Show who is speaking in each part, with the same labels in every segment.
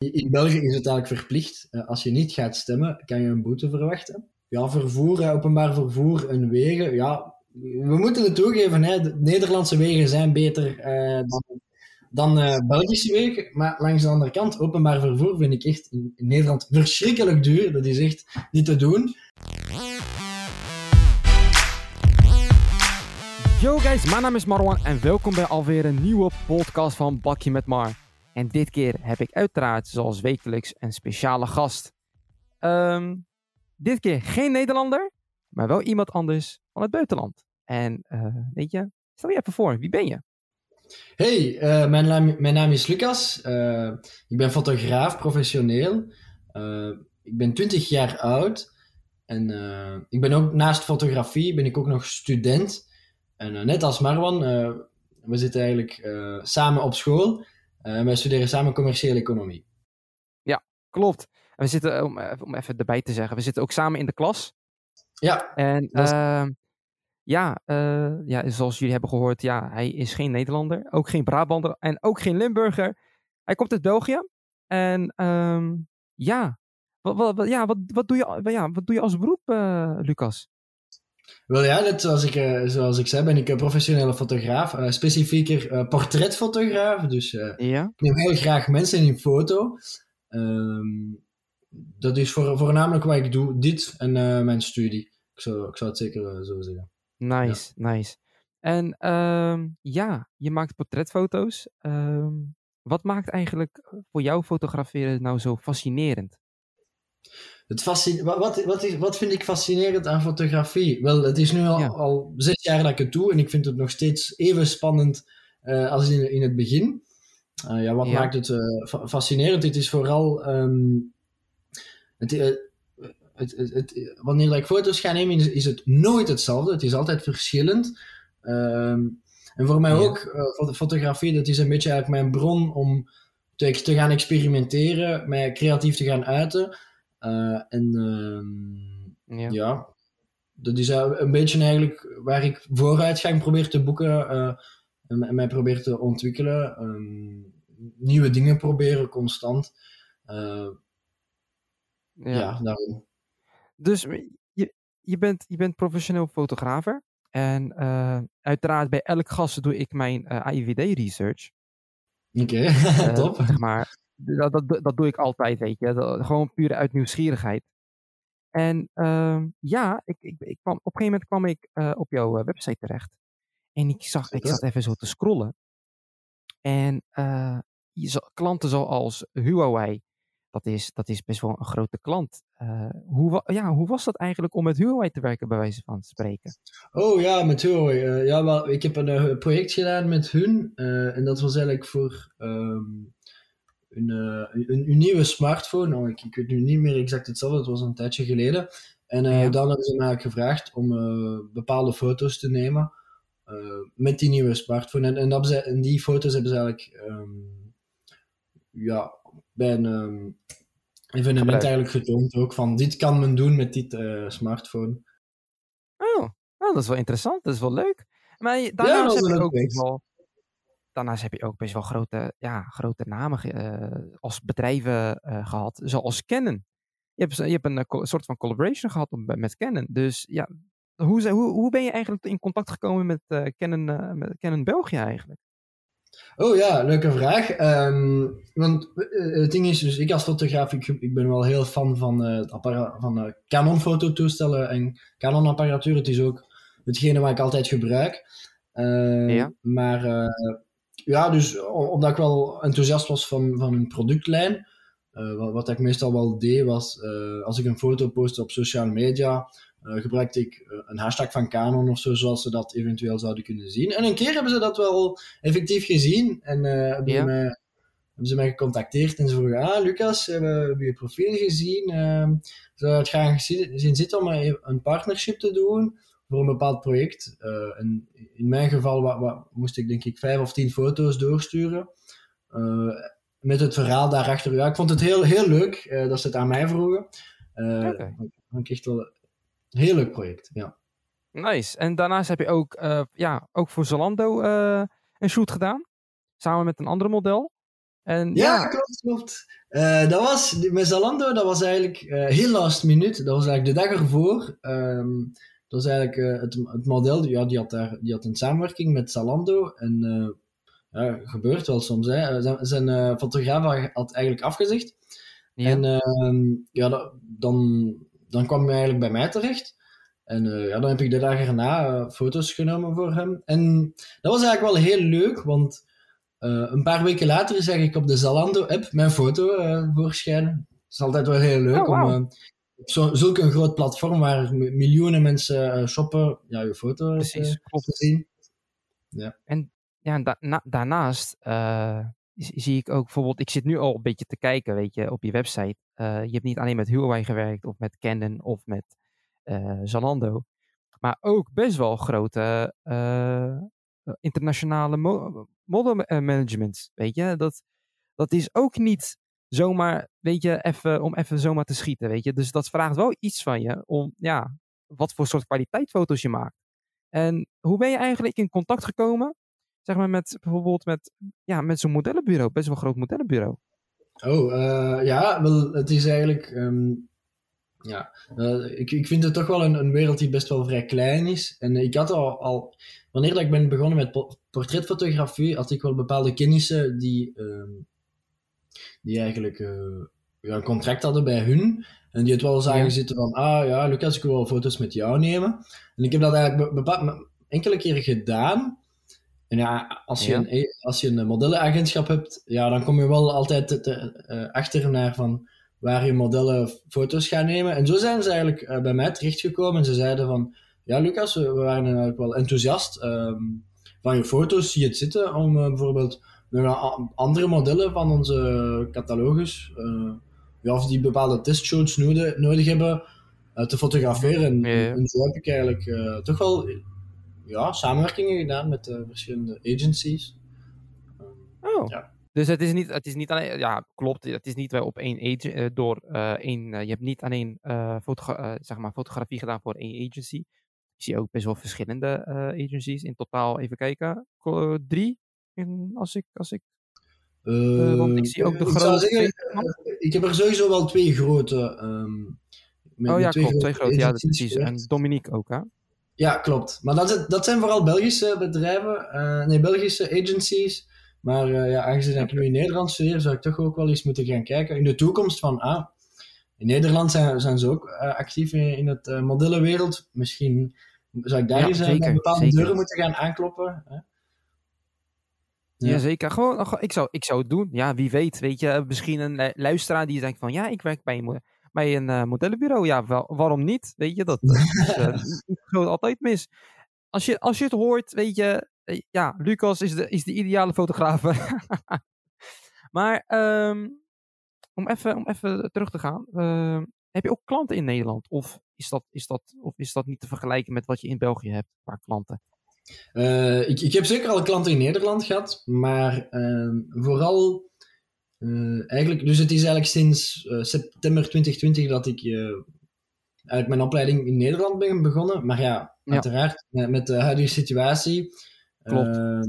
Speaker 1: In België is het eigenlijk verplicht. Uh, als je niet gaat stemmen, kan je een boete verwachten. Ja, vervoer, openbaar vervoer en wegen. Ja, we moeten het toegeven, hè, de Nederlandse wegen zijn beter uh, dan, dan uh, Belgische wegen. Maar langs de andere kant, openbaar vervoer vind ik echt in, in Nederland verschrikkelijk duur. Dat is echt niet te doen.
Speaker 2: Yo guys, mijn naam is Marwan en welkom bij alweer een nieuwe podcast van Bakje met Mar. En dit keer heb ik uiteraard, zoals wekelijks, een speciale gast. Um, dit keer geen Nederlander, maar wel iemand anders van het buitenland. En uh, weet je, stel je even voor, wie ben je?
Speaker 1: Hey, uh, mijn, naam, mijn, naam, is Lucas. Uh, ik ben fotograaf, professioneel. ik ben 20 jaar oud. En ik ben ook naast fotografie ben ik ook nog student. En net als Marwan, we zitten eigenlijk samen op school. Uh, wij studeren samen commerciële economie.
Speaker 2: Ja, klopt. En we zitten, om, eh, om even erbij te zeggen, we zitten ook samen in de klas.
Speaker 1: Ja.
Speaker 2: En uh, ja, uh, ja, zoals jullie hebben gehoord, ja, hij is geen Nederlander, ook geen Brabander en ook geen Limburger. Hij komt uit België. En um, ja, wat, wat, ja, wat, wat, doe je, ja, wat doe je als beroep, Lucas?
Speaker 1: Wel ja, net zoals ik, uh, zoals ik zei, ben ik een professionele fotograaf. Uh, specifieker uh, portretfotograaf. Dus ja? ik neem heel graag mensen in foto. Um, dat is voor, voornamelijk wat ik doe. Dit en mijn studie. Ik zou, ik zou het zeker zo zeggen.
Speaker 2: Nice, ja. nice. En um, ja, je maakt portretfoto's. Um, wat maakt eigenlijk voor jou fotograferen nou zo fascinerend?
Speaker 1: Het fascine... wat, wat, is, wat vind ik fascinerend aan fotografie? Wel, het is nu al, al zes jaar dat ik het doe en ik vind het nog steeds even spannend uh, als in, in het begin. Uh, ja, wat ja. maakt het uh, fascinerend? Het is vooral um, het, het, het, het, wanneer ik foto's ga nemen, is, is, het nooit hetzelfde. Het is altijd verschillend. Um, en voor mij ja. ook, fotografie, dat is een beetje eigenlijk mijn bron om te, te gaan experimenteren, mij creatief te gaan uiten. Uh, en uh, ja. ja. dat is een beetje eigenlijk waar ik vooruitgang probeer te boeken uh, en mij probeer te ontwikkelen. Um, nieuwe dingen proberen, constant. ja. ja, daarom.
Speaker 2: Dus je, je, bent, je bent professioneel fotografer. En uiteraard bij elk gast doe ik mijn AIVD-research.
Speaker 1: Oké, okay. top.
Speaker 2: Maar, dat, dat, dat doe ik altijd, weet je. Dat, gewoon puur uit nieuwsgierigheid. En uh, ja, ik, ik, ik kwam, op een gegeven moment kwam ik uh, op jouw uh, website terecht. En ik, zag, ik zat even zo te scrollen. En uh, klanten zoals Huawei, dat is, dat is best wel een grote klant. hoe, ja, hoe was dat eigenlijk om met Huawei te werken, bij wijze van spreken?
Speaker 1: Oh ja, met Huawei. ja, wel, ik heb een project gedaan met hun. en dat was eigenlijk voor... Um, een, uh, een, een, nieuwe smartphone. Oh, ik, ik, weet nu niet meer exact hetzelfde, het was een tijdje geleden. En ja. dan hebben ze mij gevraagd om uh, bepaalde foto's te nemen met die nieuwe smartphone. En, en, dat ze, en die foto's hebben ze eigenlijk um, ja, bij een um, evenement eigenlijk getoond ook van dit kan men doen met dit smartphone.
Speaker 2: Oh, nou, dat is wel interessant, dat is wel leuk. Maar daarnaast ja, je ook wel daarnaast heb je ook best wel grote, ja, grote namen uh, als bedrijven uh, gehad, zoals Canon. Je hebt, je hebt een uh, soort van collaboration gehad met Canon. Dus ja, hoe, hoe, hoe ben je eigenlijk in contact gekomen met, Canon, met Canon België eigenlijk?
Speaker 1: Oh ja, leuke vraag. Um, want het ding is, dus ik als fotograaf, ik, ik ben wel heel fan van, het van Canon fototoestellen en Canon apparatuur. Het is ook hetgene wat ik altijd gebruik. Uh, ja. Maar ja, dus omdat ik wel enthousiast was van, van hun productlijn, uh, wat, wat, ik meestal wel deed was, uh, als ik een foto postte op sociale media, uh, gebruikte ik een hashtag van Canon of zo, zoals ze dat eventueel zouden kunnen zien. En een keer hebben ze dat wel effectief gezien en hebben, ja. mij, hebben ze mij gecontacteerd en ze vroegen, ah Lucas, we hebben je profiel gezien, zou je het graag zien zitten om een partnership te doen? Voor een bepaald project. Uh, en in mijn geval moest ik denk ik vijf of tien foto's doorsturen. Uh, met het verhaal daarachter. Ja, ik vond het heel, heel leuk uh, dat ze het aan mij vroegen. Okay. Vond ik echt wel een heel leuk project, ja.
Speaker 2: Nice. En daarnaast heb je ook, ja, ook voor Zalando een shoot gedaan. Samen met een ander model. En,
Speaker 1: ja, ja, klopt, klopt. Uh, dat was, met Zalando, dat was eigenlijk uh, heel last minute. Dat was eigenlijk de dag ervoor. Um, dat was eigenlijk uh, het, het, model, ja, die, had daar, die had een samenwerking met Zalando. En ja, gebeurt wel soms. Hè. Zijn, zijn fotograaf had eigenlijk afgezegd. Ja. En ehm, ja, dat, dan, dan kwam hij eigenlijk bij mij terecht. En ja, dan heb ik de dag erna foto's genomen voor hem. En dat was eigenlijk wel heel leuk, want uh, een paar weken later zag ik op de Zalando-app mijn foto voorschijnen. Dat is altijd wel heel leuk
Speaker 2: oh, wow.
Speaker 1: om zo, zulk een groot platform waar miljoenen mensen shoppen, ja, je foto
Speaker 2: Precies,
Speaker 1: te zien. Ja.
Speaker 2: En ja, da na, daarnaast zie ik ook bijvoorbeeld, ik zit nu al een beetje te kijken, weet je, op je website. je hebt niet alleen met Huawei gewerkt of met Canon of met Zalando, maar ook best wel grote internationale mo model management. Weet je, dat, dat is ook niet zomaar, weet je, even, om even zomaar te schieten. Weet je, dus dat vraagt wel iets van je om, ja, wat voor soort kwaliteitsfoto's je maakt. En hoe ben je eigenlijk in contact gekomen, zeg maar, met bijvoorbeeld met, ja, met zo'n modellenbureau, best wel een groot modellenbureau?
Speaker 1: Oh, uh, ja, wel, het is eigenlijk, um, ja, uh, ik, ik vind het toch wel een, een wereld die best wel vrij klein is. En ik had al, al wanneer dat ik ben begonnen met portretfotografie, had ik wel bepaalde kennissen die, uh, die eigenlijk ja, een contract hadden bij hun. En die het wel zagen ja. zitten van, ah ja, Lucas, ik wil wel foto's met jou nemen. En ik heb dat eigenlijk bepaald, enkele keren gedaan. En ja, als je, ja. Een, als je een modellenagentschap hebt, ja, dan kom je wel altijd te, te, uh, achter naar van waar je modellen foto's gaan nemen. En zo zijn ze eigenlijk uh, bij mij terechtgekomen. En ze zeiden van, ja, Lucas, we, we waren eigenlijk wel enthousiast um, van je foto's. Zie je het zitten om uh, bijvoorbeeld andere modellen van onze catalogus, uh, ja, of die bepaalde testshoots nodig, nodig hebben, uh, te fotograferen. En,
Speaker 2: Ja, ja.
Speaker 1: en zo heb ik eigenlijk uh, toch wel ja, samenwerkingen gedaan met verschillende agencies.
Speaker 2: Oh.
Speaker 1: Ja.
Speaker 2: Dus het is niet, het is niet alleen, ja, klopt, het is niet op één agent, uh, door één, je hebt niet alleen fotogra zeg maar fotografie gedaan voor één agency. Ik zie ook best wel verschillende agencies. In totaal, even kijken, drie, in, als ik, als ik want ik zie ook de
Speaker 1: ik
Speaker 2: grote.
Speaker 1: Zeggen, ik heb er sowieso wel twee grote. Um,
Speaker 2: met, oh ja, twee klopt, twee grote, ja, precies. En Dominique ook, hè?
Speaker 1: Ja, klopt. Maar dat, dat zijn vooral Belgische bedrijven, nee, Belgische agencies. Maar uh, ja, aangezien ik nu in Nederland studeer, zou ik toch ook wel eens moeten gaan kijken in de toekomst van, ah, in Nederland zijn, zijn ze ook uh, actief in, in het modellenwereld. Misschien zou ik daar
Speaker 2: Ja,
Speaker 1: eens
Speaker 2: zeker,
Speaker 1: bij bepaalde
Speaker 2: zeker.
Speaker 1: deuren moeten gaan aankloppen. Hè?
Speaker 2: Ja,
Speaker 1: Ja.
Speaker 2: zeker. Gewoon, ik, zou, ik zou het doen. Ja, wie weet. Weet je, misschien een lu- luisteraar die denkt van... Ja, ik werk bij een, bij een eh, modellenbureau. Ja, wel, waarom niet? Weet je, dat, is eh, groot altijd mis. Als je, als je het hoort, weet je... eh, Ja, Lucas is de, is de ideale fotograaf. maar ehm, om, even, om even terug te gaan. ehm, heb je ook klanten in Nederland? Of is, dat, is dat, of is dat niet te vergelijken met wat je in België hebt qua klanten?
Speaker 1: Eh, ik, ik heb zeker al klanten in Nederland gehad, maar ehm, vooral eh, eigenlijk, dus het is eigenlijk sinds eh, september 2020 dat ik uit mijn opleiding in Nederland ben begonnen. Maar ja,
Speaker 2: Ja.
Speaker 1: uiteraard, met, met de huidige situatie.
Speaker 2: Klopt.
Speaker 1: ehm,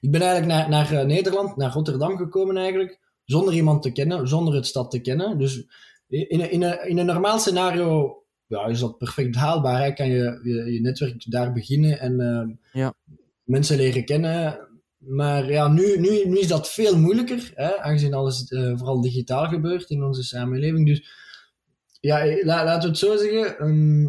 Speaker 1: ik ben eigenlijk naar, naar Nederland, naar Rotterdam gekomen eigenlijk, zonder iemand te kennen, zonder het stad te kennen. Dus in, in, een, in een normaal scenario ja, is dat perfect haalbaar. Hè? Kan je, je je netwerk daar beginnen en ehm,
Speaker 2: Ja.
Speaker 1: mensen leren kennen. Maar ja, nu, nu, nu is dat veel moeilijker, hè? aangezien alles eh, vooral digitaal gebeurt in onze samenleving. Dus ja, eh, la, laten we het zo zeggen. ehm,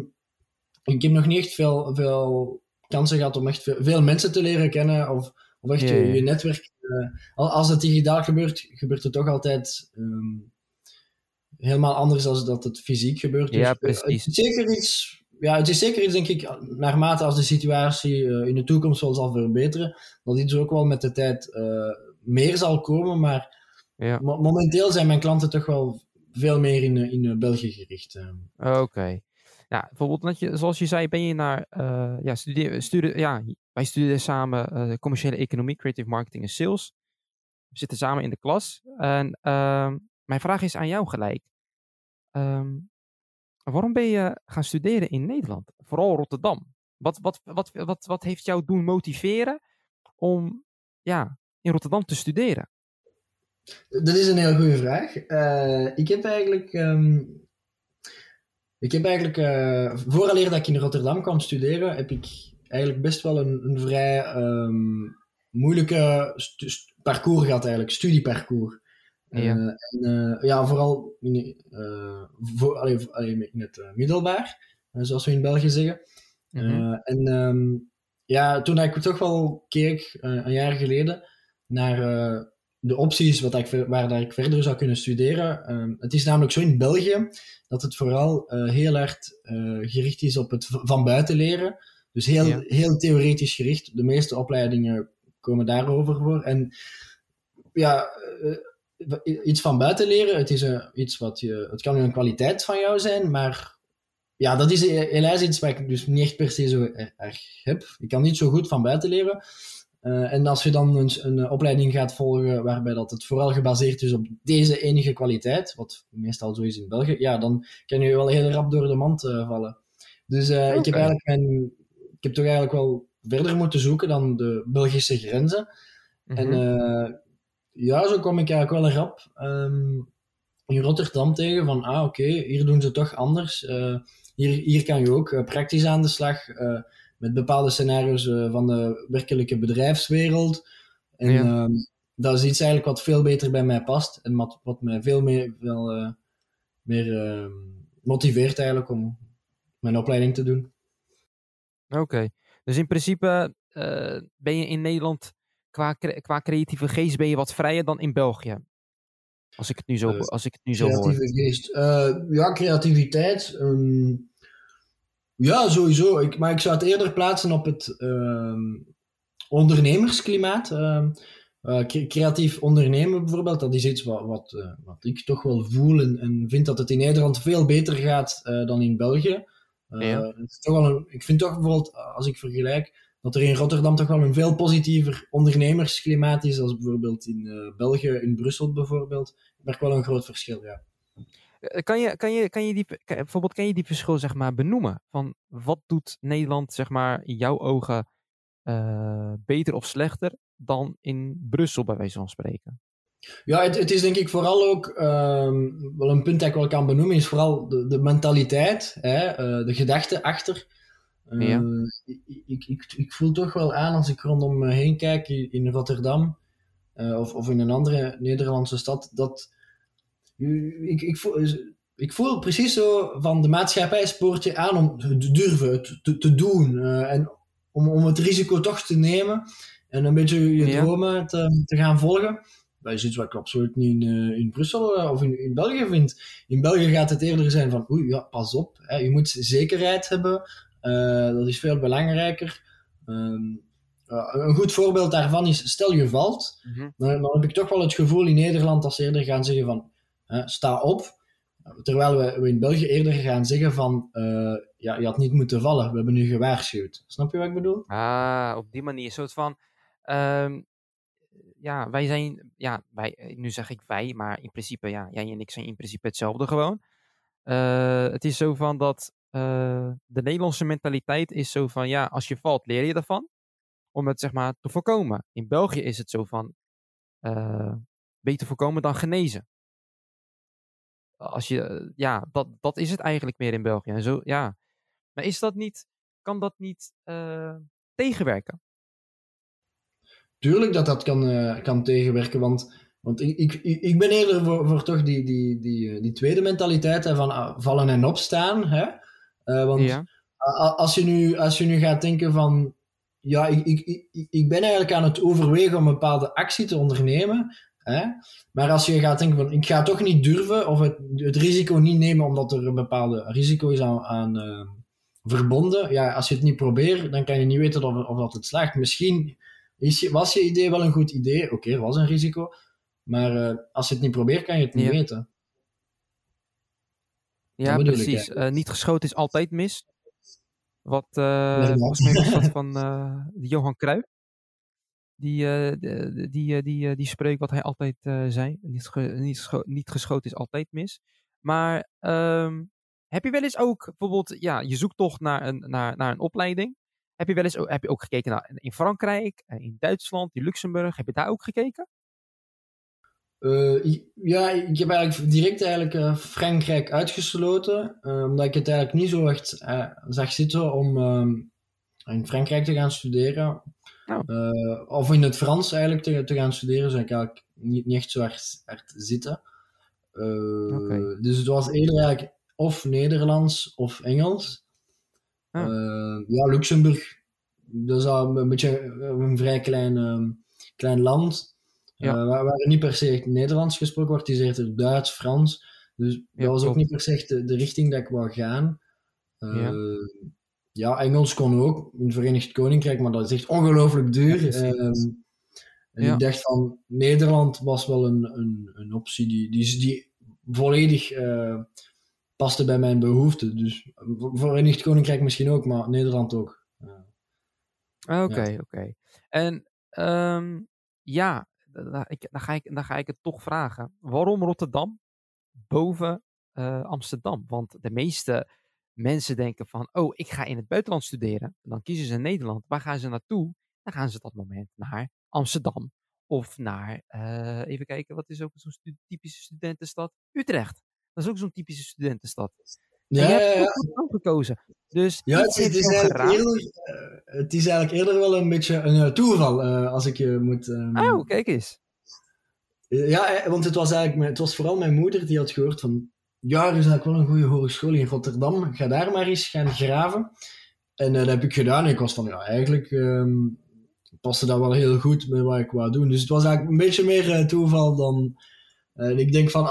Speaker 1: ik heb nog niet echt veel, veel kansen gehad om echt veel, veel mensen te leren kennen of, of echt
Speaker 2: Ja,
Speaker 1: je,
Speaker 2: ja.
Speaker 1: je netwerk. eh, al- als het digitaal gebeurt, gebeurt het toch altijd ehm, helemaal anders dan dat het fysiek gebeurt. Dus,
Speaker 2: Ja,
Speaker 1: eh,
Speaker 2: precies.
Speaker 1: het is zeker iets, ja, het is zeker iets, denk ik, naarmate als de situatie eh, in de toekomst wel zal verbeteren, dat iets ook wel met de tijd eh, meer zal komen. Maar
Speaker 2: Ja.
Speaker 1: mo- momenteel zijn mijn klanten toch wel veel meer in, in België gericht.
Speaker 2: Oké. Ja, bijvoorbeeld, dat je, zoals je zei, ben je naar, ja, studeer, studeer, ja, wij studeren samen commerciële economie, creative marketing en sales. We zitten samen in de klas. En ehm, mijn vraag is aan jou gelijk. Ehm, waarom ben je gaan studeren in Nederland? Vooral Rotterdam. Wat, wat, wat, wat, wat heeft jou doen motiveren om ja, in Rotterdam te studeren?
Speaker 1: Dat is een heel goede vraag. Uh, ik heb eigenlijk... Um, ik heb eigenlijk... Uh, vooraleer dat ik in Rotterdam kwam studeren, heb ik eigenlijk best wel een, een vrij um, moeilijke parcours gehad eigenlijk. Studieparcours. Ja. Uh, en, ja, vooral in, voor, allee, allee, in het middelbaar, zoals we in België zeggen. Mm -hmm. en um, ja, toen ik toch wel keek, een jaar geleden, naar de opties wat ik, waar dat ik verder zou kunnen studeren. Uh, het is namelijk zo in België dat het vooral uh, heel hard uh, gericht is op het van buiten leren. Dus heel, ja. heel theoretisch gericht. De meeste opleidingen komen daarover voor. En ja, eh, iets van buiten leren, het is iets wat je, het kan een kwaliteit van jou zijn, maar ja, dat is helaas iets wat ik dus niet echt per se zo erg heb. Ik kan niet zo goed van buiten leren. Uh, en als je dan een, een, opleiding gaat volgen waarbij dat het vooral gebaseerd is op deze enige kwaliteit, wat meestal zo is in België, ja, dan kan je wel heel rap door de mand uh, vallen. Dus uh, okay. ik, heb eigenlijk mijn, ik heb toch eigenlijk wel verder moeten zoeken dan de Belgische grenzen. Mm -hmm. En ja, zo kom ik eigenlijk wel een rap um, in Rotterdam tegen van, ah oké, okay, hier doen ze toch anders. hier, hier kan je ook praktisch aan de slag met bepaalde scenario's uh, van de werkelijke bedrijfswereld. En ja. uh, dat is iets eigenlijk wat veel beter bij mij past en wat, wat mij veel meer, veel, meer ehm, motiveert eigenlijk om mijn opleiding te doen.
Speaker 2: Oké, okay. dus in principe eh, ben je in Nederland qua, qua creatieve geest ben je wat vrijer dan in België? Als ik het nu zo, als ik het nu zo hoor.
Speaker 1: Creatieve geest. ja, creativiteit. Um, ja, sowieso. Ik, maar ik zou het eerder plaatsen op het uh, ondernemersklimaat. Uh, uh, creatief ondernemen bijvoorbeeld, dat is iets wat, wat, wat ik toch wel voel en, en, vind dat het in Nederland veel beter gaat dan in België. Ja. Het is toch wel een, ik vind toch bijvoorbeeld, als ik vergelijk, dat er in Rotterdam toch wel een veel positiever ondernemersklimaat is als bijvoorbeeld in België, in Brussel bijvoorbeeld. Ik merk wel een groot verschil, ja.
Speaker 2: Eh, kan je, kan je, kan je die, kan, bijvoorbeeld, kan je die verschil zeg maar benoemen? Van wat doet Nederland zeg maar in jouw ogen uh, beter of slechter dan in Brussel bij wijze van spreken?
Speaker 1: Ja, het, het is denk ik vooral ook um, wel een punt dat ik wel kan benoemen, is vooral de, de mentaliteit, hè, de gedachte achter. Uh, ja. ik, ik, ik, voel toch wel aan als ik rondom me heen kijk in Rotterdam of, of in een andere Nederlandse stad, dat ik, ik, voel, ik voel precies zo van de maatschappij spoort je aan om te durven, te, te doen. Uh, en om, om het risico toch te nemen en een beetje je dromen te, te gaan volgen. Dat is iets wat ik absoluut niet in, in Brussel of in, in België vind. In België gaat het eerder zijn van, oei, ja, pas op. Hè, je moet zekerheid hebben. Dat is veel belangrijker. Um, een goed voorbeeld daarvan is, stel je valt, mm -hmm. dan, dan, heb ik toch wel het gevoel in Nederland dat ze eerder gaan zeggen van, sta op. Terwijl we, we, in België eerder gaan zeggen van, uh, ja, je had niet moeten vallen, we hebben nu gewaarschuwd. Snap je wat ik bedoel?
Speaker 2: Ah, op die manier. Een soort van, um, ja, wij zijn, ja, wij, nu zeg ik wij, maar in principe, ja, jij en ik zijn in principe hetzelfde gewoon. Uh, het is zo van dat uh, de Nederlandse mentaliteit is zo van, ja, als je valt, leer je ervan. Om het zeg maar te voorkomen. In België is het zo van, beter voorkomen dan genezen als je, ja, dat, dat is het eigenlijk meer in België. En zo, ja. Maar is dat niet, kan dat niet tegenwerken?
Speaker 1: Tuurlijk dat dat kan, kan tegenwerken, want, want ik, ik, ik ben eerder voor, voor toch die, die, die, die tweede mentaliteit hè, van uh, vallen en opstaan. Hè? Want ja. als, je nu, als je nu gaat denken van, ja, ik, ik, ik, ik ben eigenlijk aan het overwegen om een bepaalde actie te ondernemen, Hè? Maar als je gaat denken van ik ga toch niet durven of het, het risico niet nemen omdat er een bepaalde risico is aan, aan uh, verbonden, ja, als je het niet probeert, dan kan je niet weten of, of dat het slaagt. Misschien is, was je idee wel een goed idee, oké, okay, was een risico, maar uh, als je het niet probeert, kan je het niet ja. weten.
Speaker 2: Ja, precies. Uh, niet geschoten is altijd mis. Wat volgens mij was dat van Johan Cruijff. Die, die, die, die, die spreuk wat hij altijd zei. Niet, niet, gescho niet, geschoten is altijd mis. Maar um, heb je wel eens ook bijvoorbeeld, ja, je zoekt toch naar een, naar, naar een opleiding. Heb je wel eens heb je ook gekeken naar in Frankrijk, in Duitsland, in Luxemburg? Heb je daar ook gekeken?
Speaker 1: Uh, ja, ik heb eigenlijk direct eigenlijk uh, Frankrijk uitgesloten, uh, omdat ik het eigenlijk niet zo echt zag zitten om in Frankrijk te gaan studeren. Oh. of in het Frans eigenlijk te, te gaan studeren, zou ik eigenlijk niet, niet echt zo hard, hard zitten. Okay. Dus het was eerder eigenlijk of Nederlands of Engels. Ah. ja, Luxemburg, dat is al een beetje een vrij klein, klein land. Ja. Uh, waar, waar, niet per se Nederlands gesproken wordt, is eerder Duits, Frans. Dus dat was ook niet per se de, de, richting dat ik wou gaan. Uh, ja. ja. Engels kon ook in het Verenigd Koninkrijk, maar dat is echt ongelooflijk duur. Ehm, en ik dacht van, Nederland was wel een, een, een optie die, die, die volledig uh, paste bij mijn behoeften. Dus Verenigd Koninkrijk misschien ook, maar Nederland ook.
Speaker 2: Ah, oké, oké. Okay. En um, ja, dan, ik, dan, ga ik, dan ga ik het toch vragen. Waarom Rotterdam boven uh, Amsterdam? Want de meeste mensen denken van, oh, ik ga in het buitenland studeren. dan kiezen ze Nederland. Waar gaan ze naartoe? Dan gaan ze dat moment naar Amsterdam. Of naar, uh, even kijken, wat is ook zo'n typische studentenstad? Utrecht. Dat is ook zo'n typische studentenstad. Ja, ja, ja. gekozen. Dus
Speaker 1: ja, het, het, is eigenlijk eerder, uh, het is eigenlijk eerder wel een beetje een uh, toeval, uh, als ik je moet... Um...
Speaker 2: Oh, kijk eens.
Speaker 1: Ja, want het was eigenlijk het was vooral mijn moeder die had gehoord van... Ja, er is eigenlijk wel een goede hogeschool in Rotterdam. Ga daar maar eens gaan graven. En dat heb ik gedaan. En ik was van, ja, eigenlijk um, paste dat wel heel goed met wat ik wou doen. Dus het was eigenlijk een beetje meer toeval dan... ik denk van,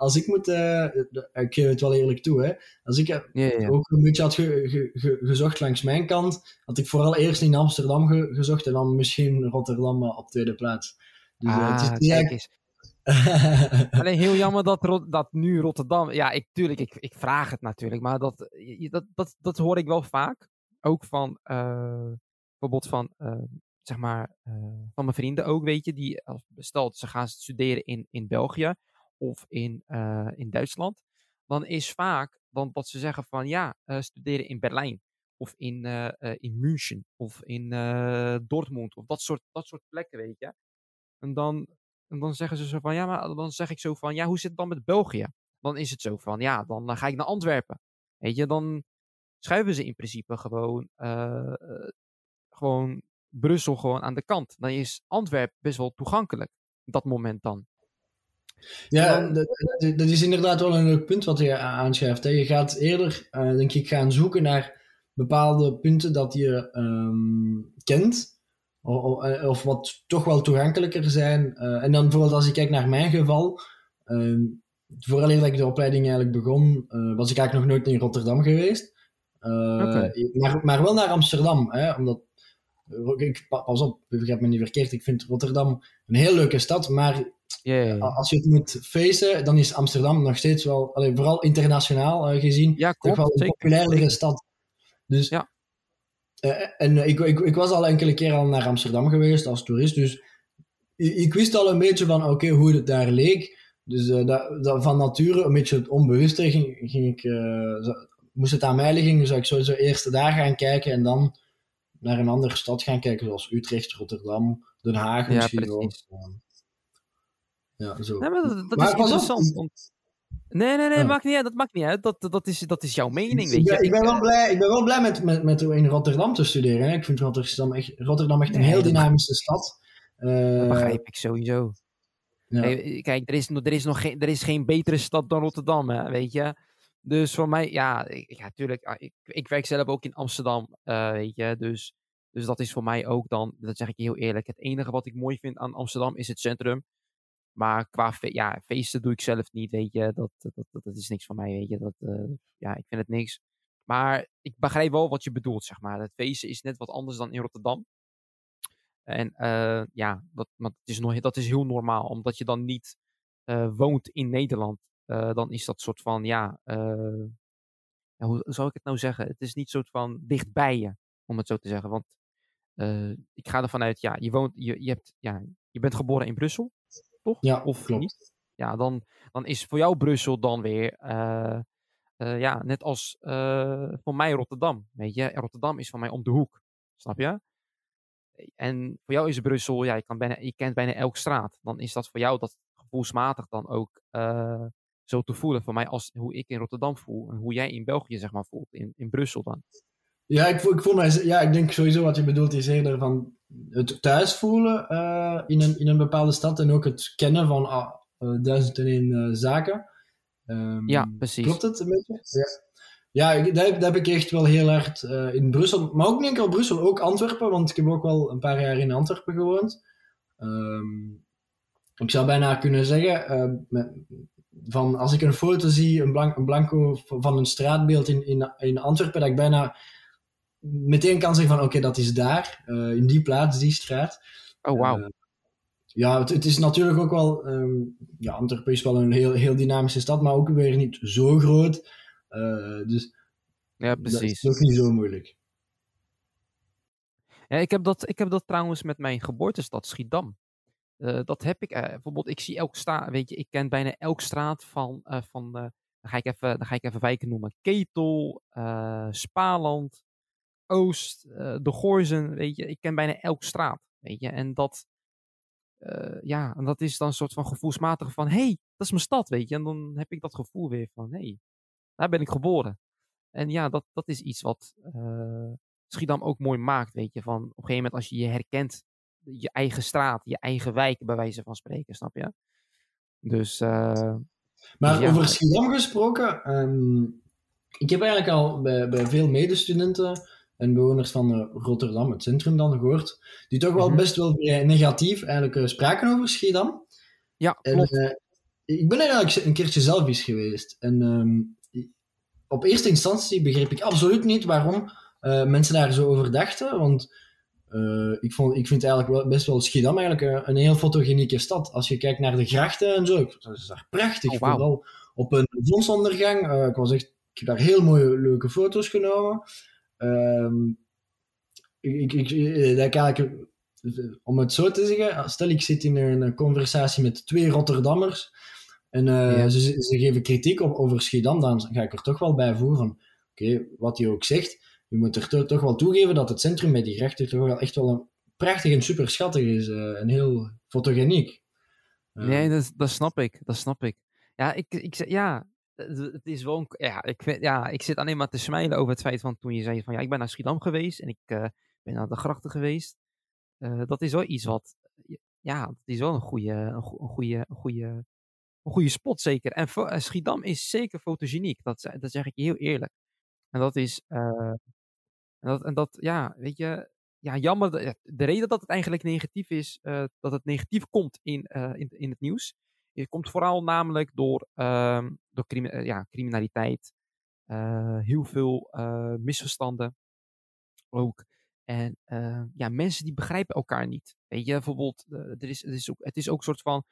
Speaker 1: als ik moet, uh, ik geef het wel eerlijk toe, hè, als ik yeah, ook een beetje had ge, ge, gezocht langs mijn kant, had ik vooral eerst in Amsterdam gezocht en dan misschien Rotterdam op tweede plaats.
Speaker 2: Dus, ah, het is, ah, eigenlijk... Alleen heel jammer dat, dat nu Rotterdam. Ja, ik, tuurlijk, ik, ik vraag het natuurlijk, maar dat, dat, dat, dat hoor ik wel vaak. Ook van uh, bijvoorbeeld van, uh, zeg maar, uh, van mijn vrienden ook, weet je, die, stel ze gaan studeren in, in België of in, uh, in Duitsland, dan is vaak dan dat ze zeggen van ja, uh, studeren in Berlijn of in, uh, in München of in Dortmund of dat soort, dat soort plekken, weet je. En dan, en dan zeggen ze zo van ja, maar dan zeg ik zo van ja, hoe zit het dan met België? Dan is het zo van ja, dan ga ik naar Antwerpen. Weet je, dan schuiven ze in principe gewoon, gewoon Brussel gewoon aan de kant. Dan is Antwerpen best wel toegankelijk. Dat moment dan.
Speaker 1: Ja, dat, dat, is inderdaad wel een leuk punt wat je aanschrijft. Hè. Je gaat eerder, uh, denk ik, gaan zoeken naar bepaalde punten dat je um, kent. Of, eh, of, wat toch wel toegankelijker zijn. Uh, en dan bijvoorbeeld als ik kijk naar mijn geval. Uh, vooral dat ik de opleiding eigenlijk begon, was ik eigenlijk nog nooit in Rotterdam geweest. Okay. maar, maar wel naar Amsterdam. Hè, omdat, ik, pas op, begrijp me niet verkeerd. Ik vind Rotterdam een heel leuke stad. Maar als je het moet facen, dan is Amsterdam nog steeds wel, allee, vooral internationaal uh, gezien, ja, toch wel een populairdere stad. Dus, ja. Uh, en ik, ik, ik was al enkele keer al naar Amsterdam geweest als toerist, dus ik, ik wist al een beetje van oké, okay, hoe het daar leek. Dus uh, dat, dat, van nature, een beetje het onbewuste, ging, ging ik, moest het aan mij liggen, zou ik sowieso eerst daar gaan kijken en dan naar een andere stad gaan kijken, zoals Utrecht, Rotterdam, Den Haag misschien ja, ook. Ja, zo.
Speaker 2: Nee, maar dat, dat is interessant. Nee, nee, nee, ja. maakt niet uit. dat maakt niet uit. Dat, dat, is, dat is jouw mening, weet je.
Speaker 1: ik, ben wel blij, ik ben wel blij met, met, met in Rotterdam te studeren. Hè. Ik vind Rotterdam echt, Rotterdam echt een heel dynamische stad.
Speaker 2: Uh, dat begrijp ik sowieso. Ja. Hey, kijk, er is, er, is nog geen, er is geen betere stad dan Rotterdam, hè, weet je. Dus voor mij, ja, ik, ja tuurlijk. Ah, ik, ik werk zelf ook in Amsterdam, uh, weet je. Dus, dus dat is voor mij ook dan, dat zeg ik je heel eerlijk. Het enige wat ik mooi vind aan Amsterdam is het centrum. Maar qua ja, feesten doe ik zelf niet, weet je. Dat, dat, dat, is niks van mij, weet je. Dat, uh, ja, ik vind het niks. Maar ik begrijp wel wat je bedoelt, zeg maar. Het feesten is net wat anders dan in Rotterdam. En uh, ja, dat, is dat is heel normaal. Omdat je dan niet uh, woont in Nederland. dan is dat soort van, ja, ja, hoe zou ik het nou zeggen? Het is niet soort van dichtbij je, om het zo te zeggen. Want ik ga ervan uit, ja, je, woont, je, je, hebt, ja, je bent geboren in Brussel toch?
Speaker 1: Ja, of klopt. Niet?
Speaker 2: Ja, dan, dan is voor jou Brussel dan weer, uh, uh, ja, net als uh, voor mij Rotterdam. Weet je, Rotterdam is van mij om de hoek. Snap je? En voor jou is Brussel, ja, je, kan bijna, je kent bijna elke straat. Dan is dat voor jou dat gevoelsmatig dan ook eh, zo te voelen. Voor mij als hoe ik in Rotterdam voel en hoe jij in België zeg maar voelt, in, in Brussel dan.
Speaker 1: Ja, ik, ik, voel mij, ja, ik denk sowieso wat je bedoelt is eerder van het thuis voelen eh, in, een, in een bepaalde stad en ook het kennen van ah, uh, duizend en één zaken.
Speaker 2: Um, ja, precies.
Speaker 1: Klopt het een beetje? Ja. Ja, dat, dat heb ik echt wel heel hard uh, in Brussel. Maar ook niet enkel Brussel, ook Antwerpen. Want ik heb ook wel een paar jaar in Antwerpen gewoond. Um, ik zou bijna kunnen zeggen, uh, met, van als ik een foto zie, een, blank, een blanco van een straatbeeld in, in, in Antwerpen, dat ik bijna meteen kan zeggen van oké, dat is daar, uh, in die plaats, die straat.
Speaker 2: Oh, wow.
Speaker 1: ja, het, het, is natuurlijk ook wel, um, ja, Antwerpen is wel een heel, heel dynamische stad, maar ook weer niet zo groot. Uh, dus
Speaker 2: ja, precies. dat
Speaker 1: is ook niet zo moeilijk.
Speaker 2: Ja, ik, heb dat, ik heb dat trouwens met mijn geboortestad Schiedam. Uh, dat heb ik. Uh, bijvoorbeeld, ik zie elke straat. Weet je, ik ken bijna elke straat van. Uh, van dan, ga ik even, dan ga ik even wijken noemen: Ketel, Spaland, Oost, De Goorzen. Weet je, ik ken bijna elke straat. Weet je, en dat. ja, en dat is dan een soort van gevoelsmatig van: hé, hey, dat is mijn stad. Weet je, en dan heb ik dat gevoel weer van: hé, hey, daar ben ik geboren. En ja, dat, dat is iets wat uh, Schiedam ook mooi maakt, weet je. Van op een gegeven moment als je je herkent, je eigen straat, je eigen wijk, bij wijze van spreken, snap je? Dus... Uh,
Speaker 1: maar dus over Schiedam gesproken, um, ik heb eigenlijk al bij, bij veel medestudenten en bewoners van uh, Rotterdam, het centrum dan, gehoord, die toch wel -hmm. best wel negatief eigenlijk uh, spraken over Schiedam.
Speaker 2: Ja, klopt. En,
Speaker 1: ik ben eigenlijk een keertje zelf eens geweest. En um, op eerste instantie begreep ik absoluut niet waarom uh, mensen daar zo over dachten. Want uh, ik, vond, ik vind eigenlijk wel, best wel Schiedam eigenlijk een, een, heel fotogenieke stad. Als je kijkt naar de grachten en zo, dat is daar prachtig. Oh, wow. Vooral op een zonsondergang. Uh, ik, was echt, ik heb daar heel mooie, leuke foto's genomen. Um, ik, ik, ik, ik, om het zo te zeggen, stel ik zit in een conversatie met twee Rotterdammers en uh, ja. ze, ze, geven kritiek op, over Schiedam, dan ga ik er toch wel bij voeren van, oké, okay, wat hij ook zegt, je moet er to toch wel toegeven dat het centrum bij die rechter toch wel echt wel een prachtig en super schattig is uh, en heel fotogeniek.
Speaker 2: Uh, nee, dat, dat snap ik, dat snap ik. Ja, ik, ik, ja het is wel, ja ik, ja, ik zit alleen maar te smijlen over het feit van toen je zei van, ja, ik ben naar Schiedam geweest en ik ben naar de grachten geweest. dat is wel iets wat, ja, dat is wel een goede, een goede, een goede een goede spot zeker. En Schiedam is zeker fotogeniek. Dat, dat zeg ik je heel eerlijk. En dat is. En, dat, en dat, ja, weet je. Ja, jammer. De, de reden dat het eigenlijk negatief is. Dat het negatief komt in, in, in het nieuws. Het komt vooral namelijk door, ehm, door crimi ja, criminaliteit. heel veel misverstanden. Ook. En ja, mensen die begrijpen elkaar niet. Weet je, bijvoorbeeld. er is, het, is ook, het is ook een soort van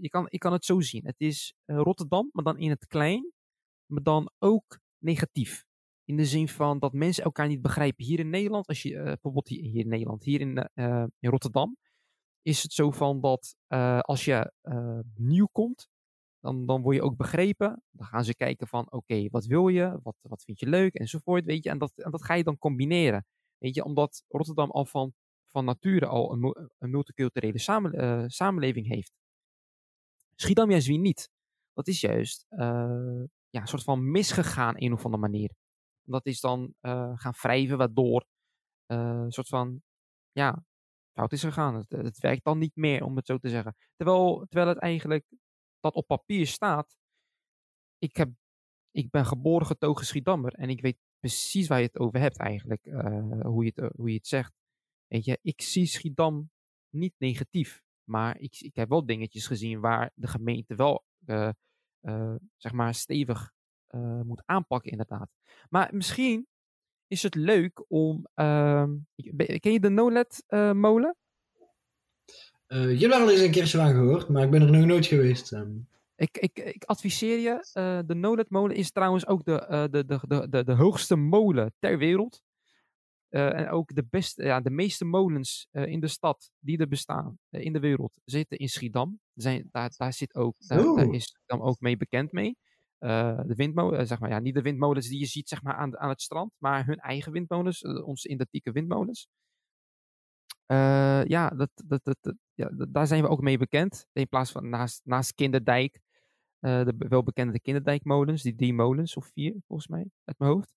Speaker 2: je, kan, je kan het zo zien. Het is Rotterdam, maar dan in het klein, maar dan ook negatief. In de zin van dat mensen elkaar niet begrijpen. Hier in Nederland, als je bijvoorbeeld hier, in Nederland, hier in, in Rotterdam, is het zo van dat als je nieuw komt, dan, dan word je ook begrepen. Dan gaan ze kijken van, oké, wat wil je? Wat, wat vind je leuk? Enzovoort, weet je. En dat, en dat ga je dan combineren. Weet je, omdat Rotterdam al van, van nature al een, een multiculturele samen, samenleving heeft. Schiedam juist wie niet. Dat is juist ja, een soort van misgegaan een of andere manier. Dat is dan gaan wrijven, waardoor een soort van ja, fout is gegaan. Het, het, werkt dan niet meer, om het zo te zeggen. Terwijl, terwijl het eigenlijk dat op papier staat. Ik, heb, ik ben geboren getogen Schiedammer en ik weet precies waar je het over hebt eigenlijk. hoe, je het, hoe je het zegt. Weet je, ik zie Schiedam niet negatief. Maar ik, ik heb wel dingetjes gezien waar de gemeente wel zeg maar stevig moet aanpakken, inderdaad. Maar misschien is het leuk om. Uh, ken je de NoLed-molen?
Speaker 1: je hebt er al eens een keertje van gehoord, maar ik ben er nog nooit geweest. Um.
Speaker 2: Ik, ik, ik adviseer je. de NoLed-molen is trouwens ook de, de, de, de, de hoogste molen ter wereld. Uh, en ook de, beste, ja, de meeste molens uh, in de stad die er bestaan uh, in de wereld zitten in Schiedam. Zijn, daar, daar, zit ook, daar, daar is Schiedam ook mee bekend mee. De windmolens, zeg maar, ja, niet de windmolens die je ziet zeg maar, aan, aan het strand, maar hun eigen windmolens, onze identieke windmolens. Eh, ja, dat, dat, ja, daar zijn we ook mee bekend. In plaats van naast, naast Kinderdijk, eh, de welbekende Kinderdijkmolens, die drie molens of vier volgens mij, uit mijn hoofd.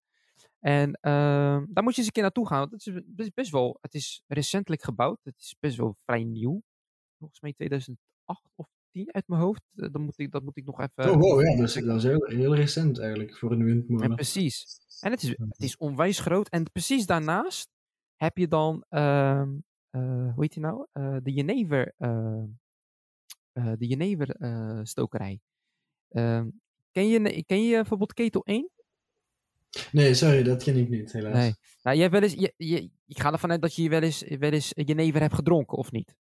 Speaker 2: En ehm, daar moet je eens een keer naartoe gaan. Want het is best wel, het is recentelijk gebouwd. Het is best wel vrij nieuw. Volgens mij 2008 of 10 uit mijn hoofd. Eh, Dat moet ik, dat moet ik nog even...
Speaker 1: oh, wow, ja, dat is, dat is heel, heel recent eigenlijk voor een windmolen.
Speaker 2: precies. En het is, het is onwijs groot. En precies daarnaast heb je dan, ehm, eh, hoe heet die nou? Eh, de Jenever, de Jenever stokerij. Ehm, ken, je, ken je bijvoorbeeld Ketel 1?
Speaker 1: Nee, sorry, dat ken ik niet, helaas.
Speaker 2: Nee. Nou, jij hebt wel eens, je, je, ik ga ervan uit dat je wel eens, wel eens Jenever hebt gedronken, of niet?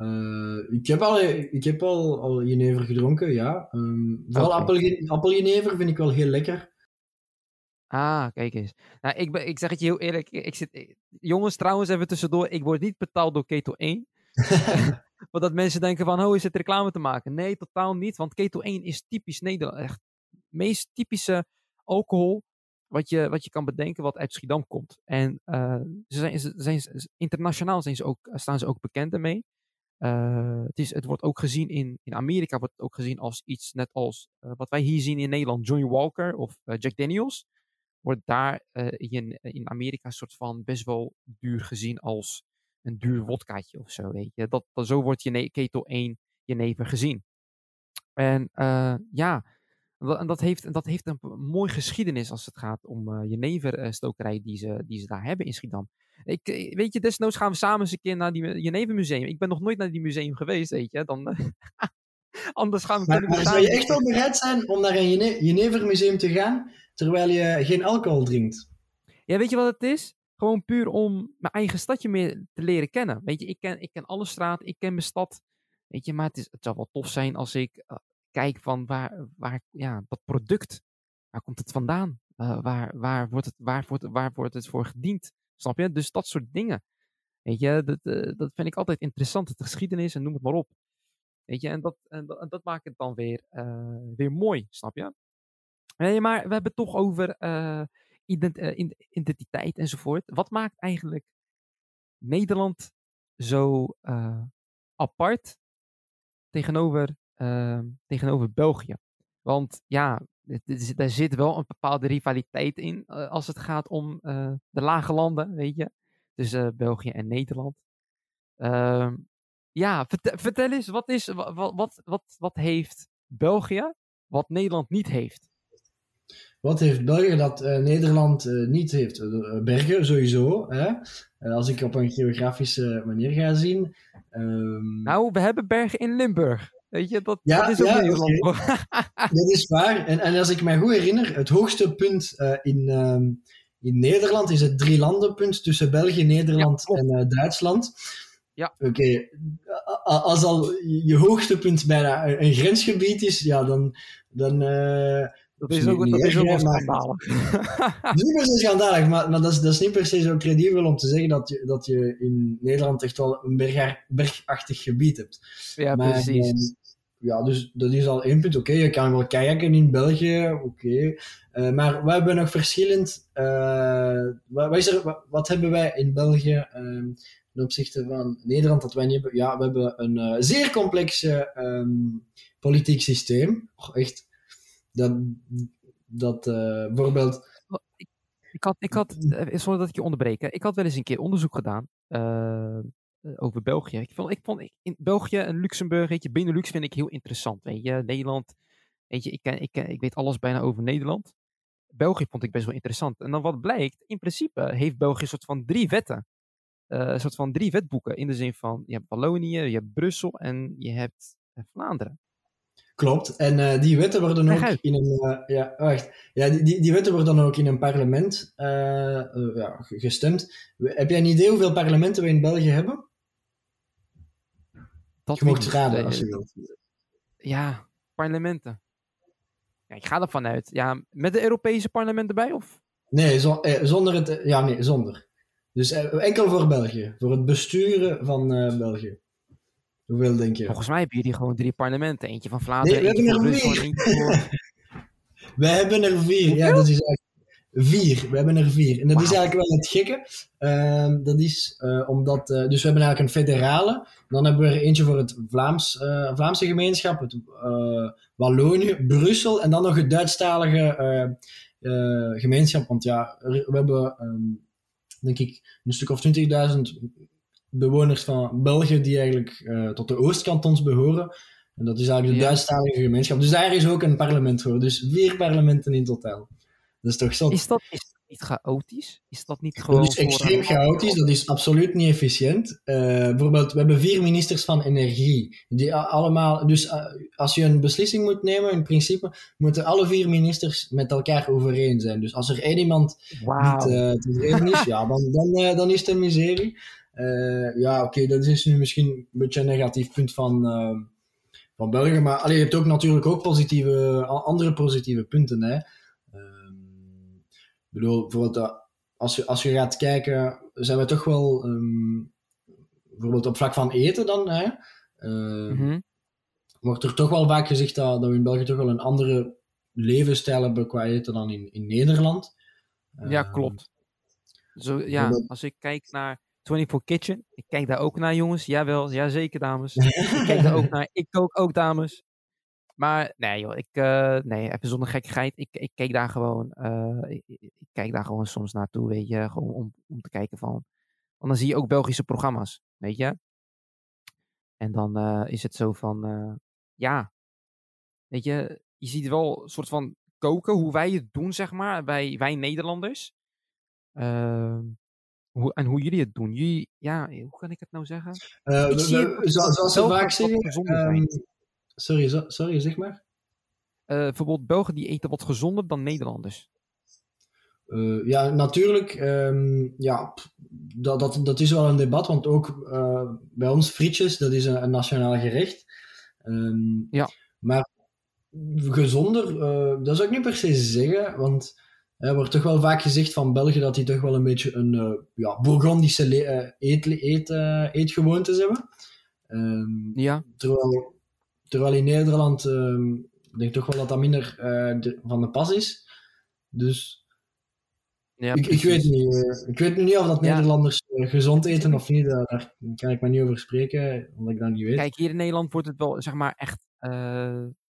Speaker 1: Eh, ik heb al, ik heb al, al jenever gedronken, ja. Ehm, vooral appeljenever vind ik wel heel lekker.
Speaker 2: Ah, kijk eens. Nou, ik, ben, ik zeg het je heel eerlijk. Ik zit, jongens, trouwens, even tussendoor. Ik word niet betaald door Ketel 1. Want dat mensen denken van, oh, is het reclame te maken? Nee, totaal niet. Want Ketel 1 is typisch Nederland. Echt meest typische alcohol wat je, wat je kan bedenken wat uit Schiedam komt. En eh, ze zijn, ze zijn, internationaal zijn ze ook, staan ze ook bekend ermee. Eh, het, is, het wordt ook gezien in, in Amerika wordt het ook gezien als iets net als eh, wat wij hier zien in Nederland, Johnny Walker of eh, Jack Daniels. Wordt daar in, in Amerika een soort van best wel duur gezien als een duur wodkaatje of zo. Weet je. Dat, zo wordt je ketel 1 jenever gezien. En ja, dat, en dat heeft, dat heeft een p- mooi geschiedenis als het gaat om jeneverstokerij die ze, die ze daar hebben in Schiedam. Ik, eh, weet je, desnoods gaan we samen eens een keer naar die Jenevermuseum. Ik ben nog nooit naar die museum geweest, weet je. Dan, anders gaan we...
Speaker 1: Maar, maar zou je echt wel bereid zijn om naar een Jene- Jenevermuseum te gaan, terwijl je geen alcohol drinkt?
Speaker 2: Ja, weet je wat het is? Gewoon puur om mijn eigen stadje meer te leren kennen. Weet je, ik ken, ik ken alle straten, ik ken mijn stad. Weet je, maar het, is, het zou wel tof zijn als ik eh, kijk van waar, waar, ja, dat product, waar komt het vandaan? Eh, waar, waar, wordt het, waar, wordt, waar wordt het voor gediend? Snap je? Dus dat soort dingen. Weet je, dat, eh, dat vind ik altijd interessant. Het geschiedenis en noem het maar op. Weet je, en dat, en dat, maakt het dan weer, eh, weer mooi, snap je? Nee, maar we hebben het toch over eh, ident- identiteit enzovoort. Wat maakt eigenlijk Nederland zo apart tegenover, tegenover België? Want ja, daar zit wel een bepaalde rivaliteit in eh, als het gaat om eh, de lage landen, weet je, tussen eh, België en Nederland. Ehm, ja, vertel, vertel eens, wat, is, wat, wat, wat, wat heeft België wat Nederland niet heeft?
Speaker 1: Wat heeft België dat Nederland niet heeft? Bergen, sowieso. Hè? Als ik op een geografische manier ga zien. Ehm,
Speaker 2: Nou, we hebben bergen in Limburg. Weet je, dat,
Speaker 1: Ja,
Speaker 2: dat is ook
Speaker 1: ja,
Speaker 2: Nederland.
Speaker 1: Dat is waar. En, en als ik me goed herinner, het hoogste punt eh, in, ehm, in Nederland is het drielandenpunt tussen België, Nederland en eh, Duitsland.
Speaker 2: Ja.
Speaker 1: Oké, als al je hoogste punt bijna een, grensgebied is, ja, dan. dan eh,
Speaker 2: dat is ook,
Speaker 1: niet
Speaker 2: dat is ook wel schandalig.
Speaker 1: het is niet schandalig, maar, maar dat, is, dat is niet per se zo credibel om te zeggen dat je, dat je in Nederland echt wel een berga- bergachtig gebied hebt.
Speaker 2: ja,
Speaker 1: Maar,
Speaker 2: precies.
Speaker 1: Ja, dus dat is al één punt. Oké, je kan wel kajakken in België, oké. Eh, maar we hebben nog verschillend... eh, wat, is er, wat, hebben wij in België ehm, ten opzichte van Nederland dat wij hebben? Ja, we hebben een eh, zeer complex ehm, politiek systeem. Echt. Dat, dat bijvoorbeeld...
Speaker 2: Ik had, ik had sorry dat ik je onderbreek. Ik had wel eens een keer onderzoek gedaan over België. Ik vond, ik vond in België en Luxemburg, weet je, Benelux vind ik heel interessant. Weet je, Nederland, weet je, ik, ken, ik, ken, ik weet alles bijna over Nederland. België vond ik best wel interessant. En dan wat blijkt, in principe heeft België een soort van drie wetten. Eh, een soort van drie wetboeken. In de zin van, je hebt Wallonië, je hebt Brussel en je hebt eh, Vlaanderen.
Speaker 1: Klopt. En eh, die wetten worden ook in een. eh, ja, wacht. Ja, die, die, die wetten worden dan ook in een parlement eh, eh, ja, gestemd. Heb jij een idee hoeveel parlementen we in België hebben?
Speaker 2: Dat
Speaker 1: Je
Speaker 2: ik
Speaker 1: raden als je wilt.
Speaker 2: Ja, parlementen. Ja, ik ga ervan uit. Ja, met de Europese parlement erbij? Of?
Speaker 1: Nee, eh, zonder het. eh, ja, nee, zonder. Dus eh, enkel voor België. Voor het besturen van België. Hoeveel denk je?
Speaker 2: Volgens mij hebben jullie gewoon drie parlementen. Eentje van Vlaanderen,
Speaker 1: Nee, we
Speaker 2: eentje
Speaker 1: hebben er vier.
Speaker 2: voor...
Speaker 1: Wij hebben er vier. Ja, dat is echt. Vier, we hebben er vier. En dat is eigenlijk wel het gekke. Ehm, dat is eh, omdat, eh, dus we hebben eigenlijk een federale. Dan hebben we er eentje voor het Vlaams, eh, Vlaamse gemeenschap, het Wallonië, Brussel en dan nog het Duitsstalige gemeenschap. Want ja, we hebben, ehm, denk ik, een stuk of 20.000 bewoners van België die eigenlijk tot de Oostkantons behoren. En dat is eigenlijk de
Speaker 2: Ja.
Speaker 1: Duitsstalige gemeenschap. Dus daar is ook een parlement voor. Dus vier parlementen in totaal. Dat is toch zot.
Speaker 2: Is dat, is dat niet chaotisch? Is dat niet
Speaker 1: Dat
Speaker 2: gewoon
Speaker 1: is extreem chaotisch, dat is absoluut niet efficiënt. Eh, bijvoorbeeld, we hebben vier ministers van energie. Die allemaal, dus eh, als je een beslissing moet nemen, in principe, moeten alle vier ministers met elkaar overeen zijn. Dus als er één iemand niet eh tevreden is, ja, dan, dan, dan is het een miserie. Ja, oké, dat is nu misschien een beetje een negatief punt van, van België. Maar allee, je hebt ook natuurlijk ook positieve, andere positieve punten. Hè. Ehm, ik bedoel, bijvoorbeeld, eh, als je, als je gaat kijken, zijn we toch wel, ehm, bijvoorbeeld op vlak van eten dan, hè, eh,
Speaker 2: Mhm.
Speaker 1: wordt er toch wel vaak gezegd dat, dat we in België toch wel een andere levensstijl hebben qua eten dan in, in Nederland.
Speaker 2: Ja,
Speaker 1: Ehm,
Speaker 2: klopt. Zo, ja, als ik kijk naar 24 Kitchen, ik kijk daar ook naar, jongens. Jawel, ja zeker, dames. ik kijk daar ook naar. Ik kook ook, dames. Maar nee, joh, ik, eh, nee, even zonder gekkigheid. Ik, ik kijk daar gewoon, eh, ik, kijk daar gewoon soms naartoe, weet je, gewoon om, om te kijken van. Want dan zie je ook Belgische programma's, weet je. En dan eh, is het zo van, ja, weet je, je ziet wel een soort van koken, hoe wij het doen, zeg maar, wij, wij Nederlanders. Ehm, hoe, en hoe jullie het doen. Jullie, ja, hoe kan ik het nou zeggen?
Speaker 1: Zoals ze vaak zeggen. Sorry, sorry, zeg maar.
Speaker 2: Eh, bijvoorbeeld Belgen die eten wat gezonder dan Nederlanders.
Speaker 1: Eh, ja, natuurlijk. ehm, ja, dat, dat, dat is wel een debat, want ook eh, bij ons frietjes, dat is een, een nationaal gerecht. Ehm,
Speaker 2: Ja.
Speaker 1: Maar gezonder, dat zou ik niet per se zeggen, want er wordt toch wel vaak gezegd van België dat die toch wel een beetje een ja, Bourgondische eet, eet, eetgewoontes hebben. Ehm,
Speaker 2: Ja,
Speaker 1: Terwijl, terwijl in Nederland ik denk toch wel dat dat minder eh, de- van de pas is. Dus
Speaker 2: ja
Speaker 1: ik, ik, weet niet, eh, ik weet nu niet of dat
Speaker 2: Ja.
Speaker 1: Nederlanders eh, gezond eten of niet. Daar, kan ik maar niet over spreken, omdat ik dat niet weet.
Speaker 2: Kijk, hier in Nederland wordt het wel, zeg maar, echt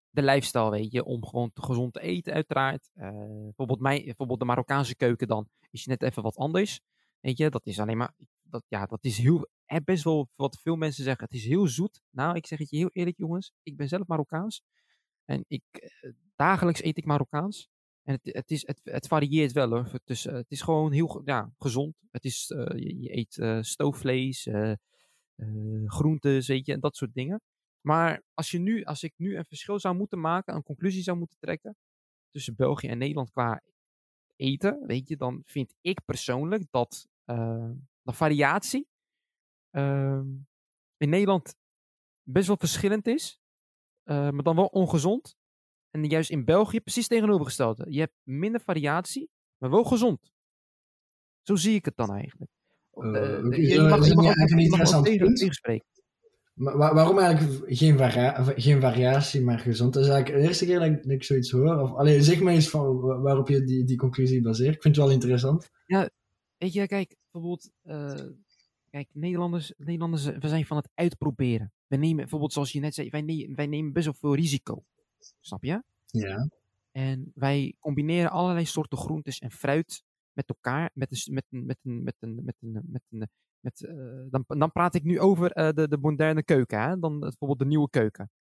Speaker 2: de lifestyle, weet je. Om gewoon te gezond te eten, uiteraard. Bijvoorbeeld, mijn, bijvoorbeeld de Marokkaanse keuken dan is net even wat anders. Weet je, dat is alleen maar, dat, ja, dat is heel, best wel wat veel mensen zeggen. Het is heel zoet. Nou, ik zeg het je heel eerlijk, jongens. Ik ben zelf Marokkaans. En ik, eh, dagelijks eet ik Marokkaans. En het, het, is, het, het varieert wel hoor. Het is, eh, het is gewoon heel ja, gezond. Het is, eh, je, je eet stoofvlees, eh, groentes, weet je, en dat soort dingen. Maar als, je nu, als ik nu een verschil zou moeten maken, een conclusie zou moeten trekken tussen België en Nederland qua eten, weet je, dan vind ik persoonlijk dat de variatie ehm, in Nederland best wel verschillend is, eh, maar dan wel ongezond. En juist in België precies tegenovergestelde. Je hebt minder variatie, maar wel gezond. Zo zie ik het dan eigenlijk.
Speaker 1: Oké,
Speaker 2: je- mag- je mag mag ook tegen- tegenspreken.
Speaker 1: Maar waarom eigenlijk geen, varia geen variatie, maar gezond? Dat is eigenlijk de eerste keer dat ik, dat ik zoiets hoor. Of, allee, zeg maar eens van wa- waarop je die, die conclusie baseert. Ik vind het wel interessant.
Speaker 2: Weet je, kijk, bijvoorbeeld, eh, kijk, Nederlanders, Nederlanders, we zijn van het uitproberen. We nemen, bijvoorbeeld zoals je net zei, wij, ne- wij nemen best wel veel risico. Snap je?
Speaker 1: Ja.
Speaker 2: En wij combineren allerlei soorten groentes en fruit met elkaar, met een, met een, met een, met een, met een, met een, met, eh, dan, dan praat ik nu over eh, de, de moderne keuken, hè? dan bijvoorbeeld de nieuwe keuken.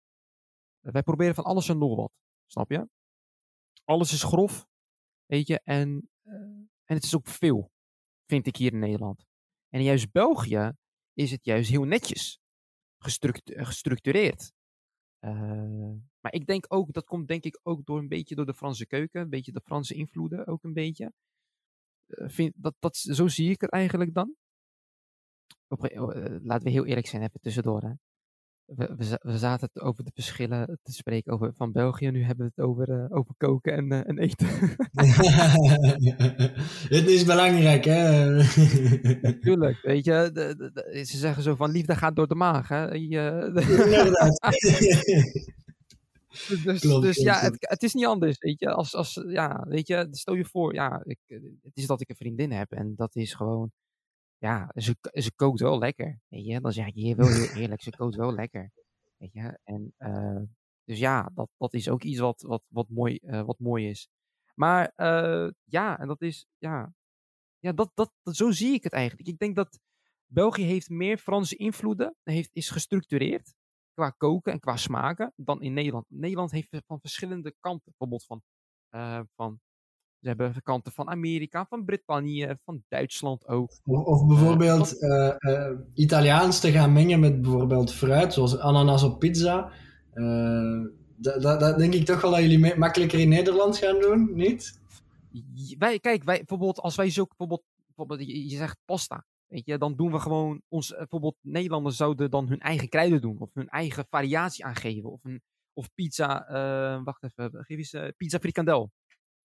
Speaker 2: Wij proberen van alles en nog wat, snap je? Alles is grof, weet je, en, en het is ook veel, vind ik hier in Nederland. En juist België is het juist heel netjes gestructu- gestructureerd. Eh, maar ik denk ook, dat komt denk ik ook door een beetje door de Franse keuken, een beetje de Franse invloeden ook een beetje. Eh, vind, dat, dat, zo zie ik het eigenlijk dan. Op, eh, laten we heel eerlijk zijn, even tussendoor. Hè. We, we, za- we zaten over de verschillen te spreken over, van België, nu hebben we het over, eh, over koken en, eh, en eten.
Speaker 1: het is belangrijk, hè?
Speaker 2: Tuurlijk, weet je, de, de- de- ze zeggen zo van liefde gaat door de maag. Hè. Je,
Speaker 1: Inderdaad.
Speaker 2: Dus, dus,
Speaker 1: Klopt,
Speaker 2: dus
Speaker 1: klopt,
Speaker 2: ja, het, het is niet anders, weet je. Als, als, ja, weet je, stel je voor, ja, ik, het is dat ik een vriendin heb en dat is gewoon, ja, ze, ze kookt wel lekker, weet je. Dan zeg ik je wel heel eerlijk, ze kookt wel lekker, weet je. En, eh, dus ja, dat, dat is ook iets wat, wat, wat, mooi, eh, wat mooi is. Maar eh, ja, en dat is, ja, ja dat, dat, dat, zo zie ik het eigenlijk. Ik denk dat België heeft meer Franse invloeden, heeft, is gestructureerd qua koken en qua smaken dan in Nederland. Nederland heeft van verschillende kanten, bijvoorbeeld van, van ze hebben kanten van Amerika, van Brittannië, van Duitsland ook.
Speaker 1: Of, of bijvoorbeeld eh, eh, Italiaans te gaan mengen met bijvoorbeeld fruit, zoals ananas op pizza. Eh, dat, dat, dat denk ik toch wel dat jullie makkelijker in Nederland gaan doen, niet?
Speaker 2: Wij, kijk, wij, bijvoorbeeld als wij zo, bijvoorbeeld, bijvoorbeeld je, je zegt pasta, weet je, dan doen we gewoon ons, bijvoorbeeld Nederlanders zouden dan hun eigen kruiden doen, of hun eigen variatie aangeven, of, een, of pizza, eh, wacht even, geef eens, pizza frikandel.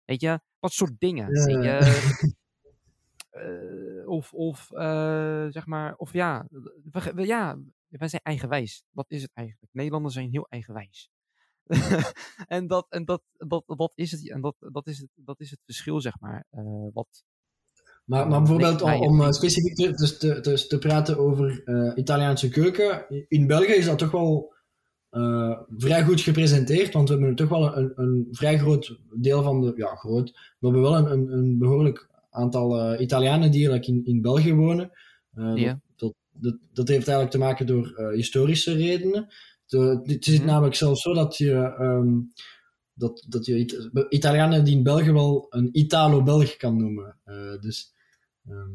Speaker 2: Weet je, wat soort dingen.
Speaker 1: Ja,
Speaker 2: je, eh, of, of eh, zeg maar, of ja, we, we- ja, wij zijn eigenwijs. Dat is het eigenlijk. Nederlanders zijn heel eigenwijs. en dat, en dat, dat, dat is het, en dat, dat, is het, dat is het verschil, zeg maar. eh, wat,
Speaker 1: Maar, maar bijvoorbeeld om, specifiek te, dus te, te, te praten over Italiaanse keuken. In België is dat toch wel eh, vrij goed gepresenteerd, want we hebben toch wel een, een vrij groot deel van de... Ja, groot. We hebben wel een, een, een behoorlijk aantal eh, Italianen die eigenlijk in, in België wonen. Eh,
Speaker 2: Ja.
Speaker 1: dat, dat, dat heeft eigenlijk te maken door historische redenen. De, het is
Speaker 2: Mhm.
Speaker 1: namelijk zelfs zo dat je... ehm, dat, dat je It- Italianen die in België wel een Italo-Belg kan noemen. Dus, ehm,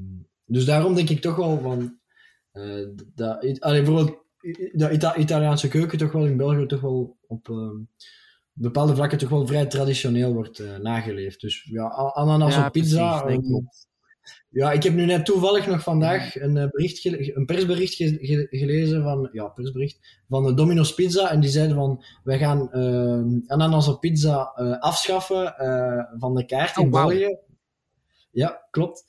Speaker 1: dus daarom denk ik toch wel van. dat, allee, bijvoorbeeld de Ita- Italiaanse keuken toch wel in België toch wel op ehm, bepaalde vlakken toch wel vrij traditioneel wordt eh, nageleefd. Dus ja, ananas
Speaker 2: Ja,
Speaker 1: op pizza.
Speaker 2: precies, denk
Speaker 1: ehm,
Speaker 2: ik.
Speaker 1: ja, ik heb nu net toevallig nog vandaag een, eh, bericht een persbericht ge- ge- gelezen van, ja, persbericht van de Domino's Pizza. En die zeiden van, wij gaan ehm, ananas op pizza eh, afschaffen van de kaart in
Speaker 2: Oh, wauw.
Speaker 1: België. Ja, klopt.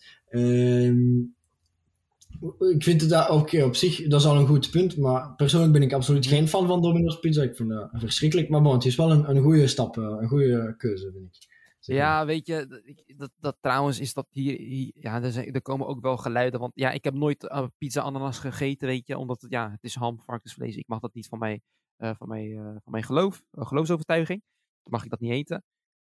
Speaker 1: Ik vind het dat, oké, op zich, dat is al een goed punt. Maar persoonlijk ben ik absoluut geen fan van Domino's Pizza. Ik vind dat verschrikkelijk. Maar bon, het is wel een, een goede stap, eh, een goede keuze, vind ik. Zeg maar.
Speaker 2: Ja, weet je, dat, dat, trouwens is dat hier, hier- ja, er, zijn, er komen ook wel geluiden, want ja, ik heb nooit eh, pizza ananas gegeten, weet je, omdat het, ja, het is ham, varkensvlees, ik mag dat niet van mijn, eh, van mijn, eh, van mijn geloof, eh, geloofsovertuiging, mag ik dat niet eten,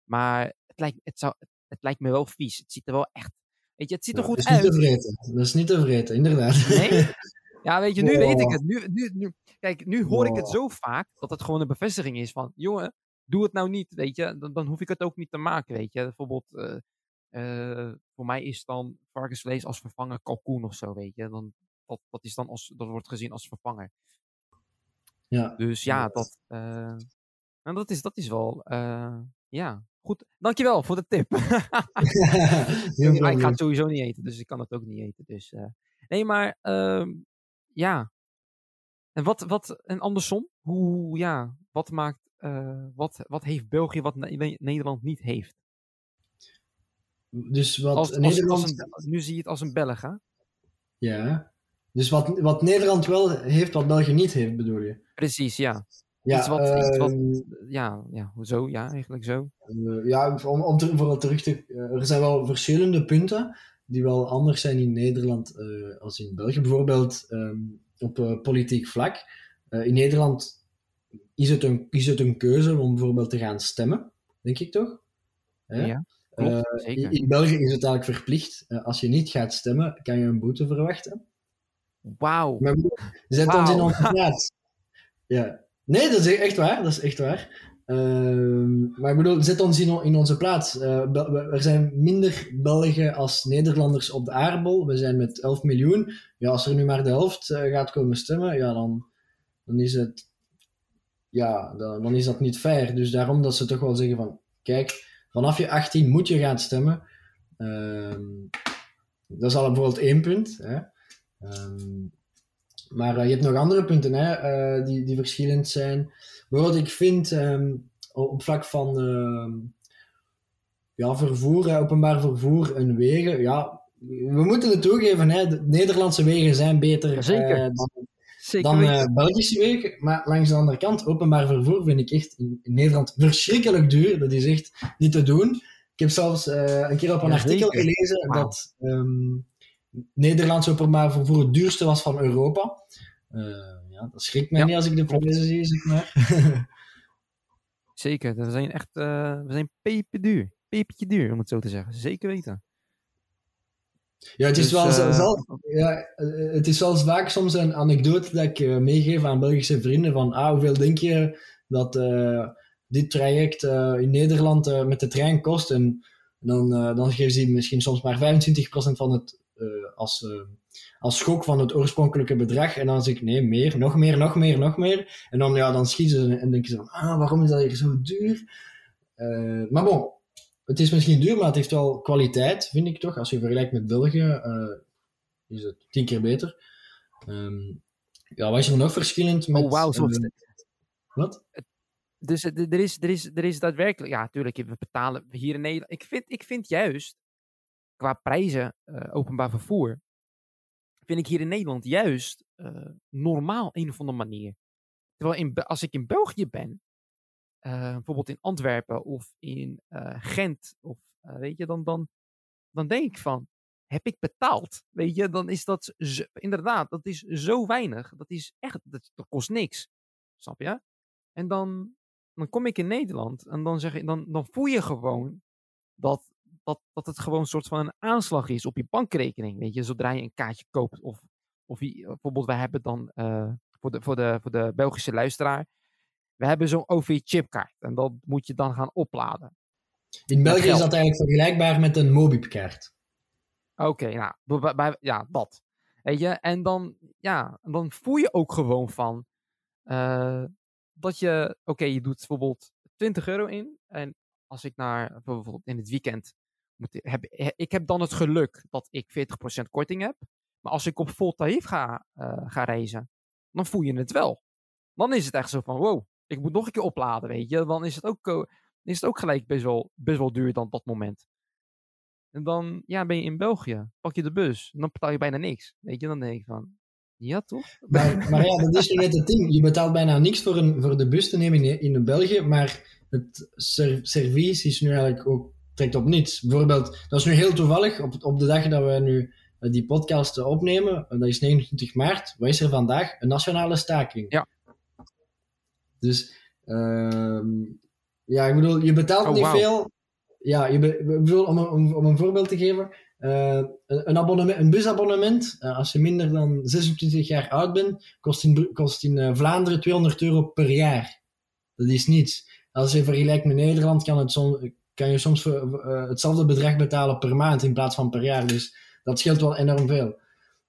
Speaker 2: maar het lijkt, het, zou, het lijkt me wel vies, het ziet er wel echt, weet je, het ziet er
Speaker 1: Ja,
Speaker 2: goed
Speaker 1: dat is niet
Speaker 2: uit.
Speaker 1: Dat is niet te vreten, inderdaad.
Speaker 2: Nee? Ja, weet je, nu weet ik het. Nu, nu, nu, kijk, nu hoor ik het zo vaak dat het gewoon een bevestiging is van, jongen, doe het nou niet, weet je. Dan, dan hoef ik het ook niet te maken, weet je. Bijvoorbeeld, eh, eh, voor mij is dan varkensvlees als vervanger kalkoen of zo, weet je. Dan, dat, dat, is dan als, dat wordt gezien als vervanger.
Speaker 1: Ja.
Speaker 2: Dus ja, dat, eh, nou, dat, is, dat is wel, ja, goed. Dankjewel voor de tip. Ik ga het sowieso niet eten, dus ik kan het ook niet eten. Dus, eh, nee, maar ehm, ja. En wat, wat, en andersom, hoe, ja, wat maakt, eh, wat, wat heeft België wat Ne- Nederland niet heeft?
Speaker 1: Dus wat
Speaker 2: Als,
Speaker 1: Nederland...
Speaker 2: als een, nu zie je het als een Belg, hè?
Speaker 1: Ja. Dus wat, wat Nederland wel heeft, wat België niet heeft, bedoel je?
Speaker 2: Precies, ja.
Speaker 1: Ja,
Speaker 2: iets wat, iets wat
Speaker 1: ehm,
Speaker 2: ja, ja, hoezo? Ja, eigenlijk zo.
Speaker 1: eh, ja om, om ter- vooral terug te... eh, er zijn wel verschillende punten die wel anders zijn in Nederland eh, als in België. Bijvoorbeeld ehm, op politiek vlak. In Nederland is het, een, is het een keuze om bijvoorbeeld te gaan stemmen, denk ik toch? Hè?
Speaker 2: Ja, klopt, zeker.
Speaker 1: in, België is het eigenlijk verplicht. Als je niet gaat stemmen, kan je een boete verwachten.
Speaker 2: Wauw.
Speaker 1: Zet ons in onze plaats. Ja. Nee, dat is echt waar. Dat is echt waar. Ehm, maar ik bedoel, zet ons in, in onze plaats. Eh, Bel- we- er zijn minder Belgen als Nederlanders op de aardbol. We zijn met 11 miljoen. Ja, als er nu maar de helft eh, gaat komen stemmen, ja, dan, dan is het... Ja, dan, dan is dat niet fair. Dus daarom dat ze toch wel zeggen van... Kijk, vanaf je 18 moet je gaan stemmen. Ehm, dat is al bijvoorbeeld één punt. Hè. Ehm, maar eh, je hebt nog andere punten hè, eh, die, die verschillend zijn. Bijvoorbeeld, ik vind ehm, op vlak van ehm, ja, vervoer, openbaar vervoer en wegen, ja, we moeten het toegeven, hè, de Nederlandse wegen zijn beter
Speaker 2: Zeker.
Speaker 1: eh, dan,
Speaker 2: Zeker
Speaker 1: dan Belgische week. Maar langs de andere kant, openbaar vervoer vind ik echt in, in Nederland verschrikkelijk duur. Dat is echt niet te doen. Ik heb zelfs een keer op een
Speaker 2: Ja,
Speaker 1: artikel gelezen dat Nederlands openbaar vervoer het duurste was van Europa. Eh, ja, dat schrikt mij
Speaker 2: Ja,
Speaker 1: niet als ik de prijzen zie, zeg maar.
Speaker 2: Zeker, we zijn echt eh, we zijn peperduur. Pepertje duur, om het zo te zeggen. Zeker weten.
Speaker 1: Ja, het is,
Speaker 2: Dus,
Speaker 1: wel,
Speaker 2: eh,
Speaker 1: zelf- ja, het is wel vaak soms een anekdote dat ik meegeef aan Belgische vrienden van ah, hoeveel denk je dat dit traject in Nederland met de trein kost? En dan, dan geven ze misschien soms maar 25% van het als, eh, als schok van het oorspronkelijke bedrag. En dan zeg ik nee, meer, nog meer, nog meer, nog meer. En dan, ja, dan schieten ze en denken ze van ah, waarom is dat hier zo duur? Eh, maar bon, het is misschien duur, maar het heeft wel kwaliteit, vind ik toch. Als je vergelijkt met België, eh, is het tien keer beter. Ehm, ja, wat is er nog verschillend met...
Speaker 2: oh, wauw.
Speaker 1: eh, wat?
Speaker 2: Dus eh, er is, er, is, er is daadwerkelijk, ja, natuurlijk, we betalen hier in Nederland. Ik vind, ik vind juist, qua prijzen, eh, openbaar vervoer, vind ik hier in Nederland juist eh, normaal een of andere manier. Terwijl in, als ik in België ben, eh, bijvoorbeeld in Antwerpen of in Gent, of weet je, dan, dan, dan denk ik van, heb ik betaald? Weet je, dan is dat inderdaad, dat is zo weinig. Dat is echt, dat, dat kost niks. Snap je? En dan, dan kom ik in Nederland en dan, zeg je, dan, dan voel je gewoon dat, dat, dat het gewoon een soort van een aanslag is op je bankrekening. Weet je, zodra je een kaartje koopt. Of, of je, bijvoorbeeld, wij hebben dan eh, voor, de, voor, de, voor de Belgische luisteraar. We hebben zo'n OV-chipkaart en dat moet je dan gaan opladen.
Speaker 1: In België is dat eigenlijk vergelijkbaar met een Mobip-kaart.
Speaker 2: Oké, nou, bij- bij- bij- ja, dat. Weet je, en dan, ja, dan voel je ook gewoon van eh, dat je, oké, je doet bijvoorbeeld 20 euro in. En als ik naar, bijvoorbeeld in het weekend, moet, heb, ik heb dan het geluk dat ik 40% korting heb. Maar als ik op vol tarief ga, eh, reizen, dan voel je het wel. Dan is het echt zo van, wow, ik moet nog een keer opladen, weet je. Dan is het ook, eh, is het ook gelijk best wel, best wel duur dan dat moment. En dan ja, ben je in België, pak je de bus, en dan betaal je bijna niks. Weet je, dan denk ik van, ja toch?
Speaker 1: Maar, ja, dat is net het ding. Je betaalt bijna niks voor, een, voor de bus te nemen in, in België, maar het ser- service is nu eigenlijk ook, trekt op niets. Bijvoorbeeld, dat is nu heel toevallig, op, op de dag dat we nu eh, die podcast eh, opnemen, eh, dat is 29 maart, wat is er vandaag? Een nationale staking.
Speaker 2: Ja.
Speaker 1: Dus, ehm, ja, ik bedoel, je betaalt
Speaker 2: Oh,
Speaker 1: niet
Speaker 2: wauw.
Speaker 1: veel. Ja, je be- bedoel, om, een- om, om een voorbeeld te geven, een, abonnement, een busabonnement, als je minder dan 26 jaar oud bent, kost in, kost in Vlaanderen 200 euro per jaar. Dat is niets. Als je vergelijkt met Nederland, kan, het som- kan je soms voor, eh, hetzelfde bedrag betalen per maand in plaats van per jaar. Dus dat scheelt wel enorm veel.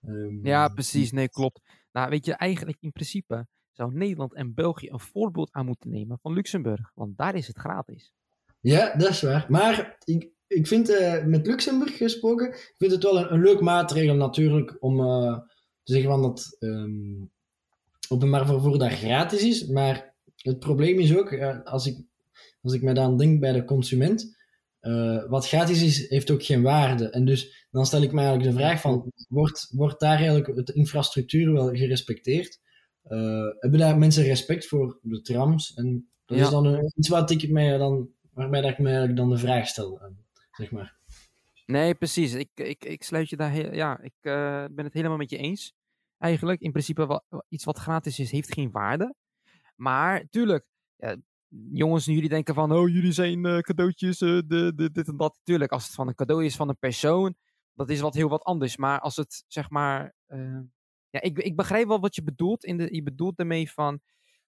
Speaker 1: Ehm,
Speaker 2: Ja, precies. Nee, klopt. Nou, weet je, eigenlijk in principe zou Nederland en België een voorbeeld aan moeten nemen van Luxemburg. Want daar is het gratis.
Speaker 1: Ja, dat is waar. Maar ik, ik vind, eh, met Luxemburg gesproken, ik vind het wel een, een leuk maatregel natuurlijk om eh, te zeggen van dat ehm openbaar vervoer daar gratis is. Maar het probleem is ook, eh, als, ik, als ik me dan denk bij de consument, eh, wat gratis is, heeft ook geen waarde. En dus dan stel ik me eigenlijk de vraag van, wordt, wordt daar eigenlijk de infrastructuur wel gerespecteerd? Eh, hebben daar mensen respect voor de trams? En dat
Speaker 2: Ja.
Speaker 1: is dan een- iets wat ik mij dan, waarbij dat ik me eigenlijk dan de vraag stel, eh, zeg maar.
Speaker 2: Nee, precies. Ik, ik, ik sluit je daar heel. Ja, ik ben het helemaal met je eens. Eigenlijk, in principe, wa- iets wat gratis is, heeft geen waarde. Maar tuurlijk, ja, jongens, jullie denken van, oh, jullie zijn eh, cadeautjes, eh, de, de, dit en dat. Tuurlijk, als het van een cadeau is van een persoon, dat is wat heel wat anders. Maar als het, zeg maar, eh, ja, ik, ik begrijp wel wat je bedoelt. In de, je bedoelt daarmee van,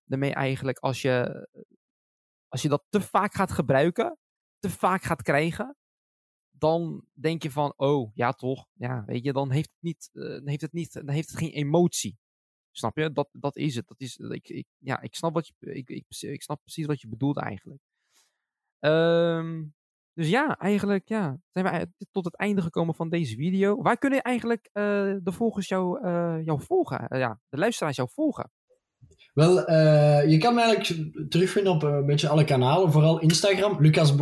Speaker 2: daarmee eigenlijk, als je, als je dat te vaak gaat gebruiken, te vaak gaat krijgen, dan denk je van, oh, ja toch, ja, weet je, dan heeft het niet, heeft het niet, dan heeft het geen emotie. Snap je? Dat, dat is het. Dat is, ik, ik, ja, ik snap, wat je, ik, ik, snap precies wat je bedoelt eigenlijk. Ehm, dus ja, eigenlijk ja, zijn we tot het einde gekomen van deze video. Waar kunnen eigenlijk eh, de volgers jou, eh, jou volgen? Eh, ja, de luisteraars jou volgen?
Speaker 1: Wel, je kan me eigenlijk terugvinden op een beetje alle kanalen, vooral Instagram, Lucas.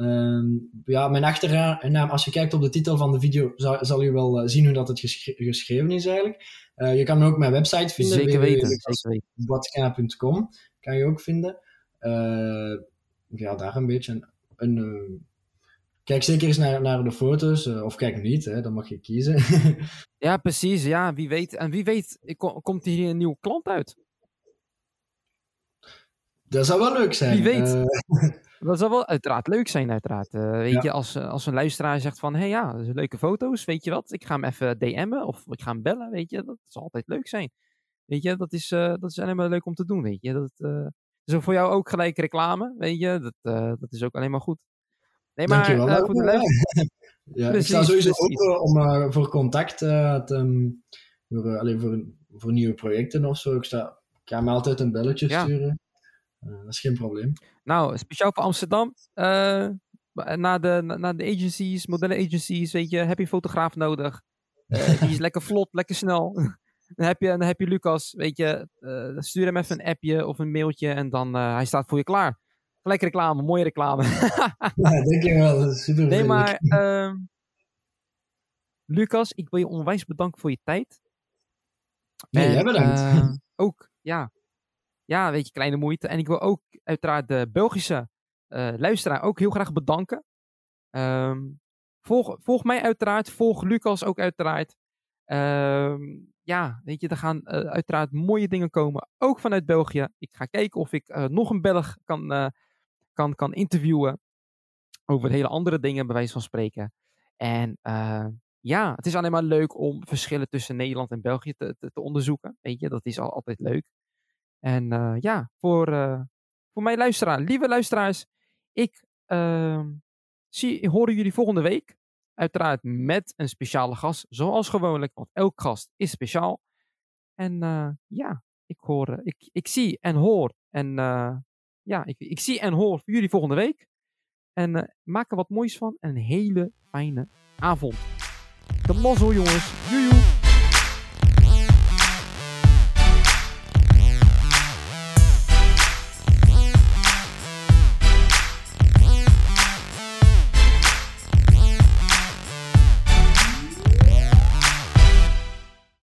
Speaker 1: Ehm, ja, mijn achternaam, als je kijkt op de titel van de video, zal, zal je wel eh, zien hoe dat het geschre- geschreven is eigenlijk. Uh, je kan ook mijn website vinden.
Speaker 2: Zeker weten.
Speaker 1: Kan je ook vinden. Uh, ja, daar een beetje een... een kijk zeker eens naar, naar de foto's. of kijk niet, hè, dan mag je kiezen.
Speaker 2: ja, precies. Ja, wie weet. En wie weet komt hier een nieuwe klant uit.
Speaker 1: Dat zou wel leuk zijn.
Speaker 2: Wie weet. Dat zou wel uiteraard leuk zijn, uiteraard. Uh, weet je, als, als een luisteraar zegt van, hé hey, ja, dat zijn leuke foto's, weet je wat, ik ga hem even DM'en of ik ga hem bellen, weet je, dat zal altijd leuk zijn. Weet je, dat is, uh, dat is alleen maar leuk om te doen, weet je. Dat uh, is voor jou ook gelijk reclame, weet je, dat, dat is ook alleen maar goed.
Speaker 1: Nee, maar Dankjewel. voor de ja, ik sta sowieso open om voor contact te, um, voor, alleen voor, voor nieuwe projecten of zo. Ik, sta, ik ga me altijd een belletje ja. sturen. Dat is geen probleem.
Speaker 2: Nou, speciaal voor Amsterdam. Uh, naar, de, naar de agencies, modellen agencies, weet je, heb je een fotograaf nodig. Uh, die is lekker vlot, lekker snel. dan, heb je, dan heb je Lucas, weet je, stuur hem even een appje of een mailtje en dan hij staat voor je klaar. Gelijk reclame, mooie reclame.
Speaker 1: ja, dankjewel, super
Speaker 2: Nee, maar ehm, Lucas, ik wil je onwijs bedanken voor je tijd.
Speaker 1: Nee, jij bedankt.
Speaker 2: ook, ja, ja, weet je, kleine moeite. En ik wil ook uiteraard de Belgische uh, luisteraar ook heel graag bedanken. Um, volg, volg mij uiteraard, volg Lucas ook uiteraard. Um, ja, weet je, er gaan uh, uiteraard mooie dingen komen, ook vanuit België. Ik ga kijken of ik uh, nog een Belg kan, kan, kan interviewen over hele andere dingen, bij wijze van spreken. En ja, het is alleen maar leuk om verschillen tussen Nederland en België te, te, te onderzoeken. Weet je, dat is al, altijd leuk. En uh, ja, voor, uh, voor mijn luisteraar, lieve luisteraars, ik uh, zie, horen jullie volgende week. Uiteraard met een speciale gast, zoals gewoonlijk, want elk gast is speciaal. En uh, ja, ik, hoor, ik, ik zie en hoor. En ja, ik, ik zie en hoor jullie volgende week. En maak er wat moois van en een hele fijne avond. De mazzel jongens. Joejoe.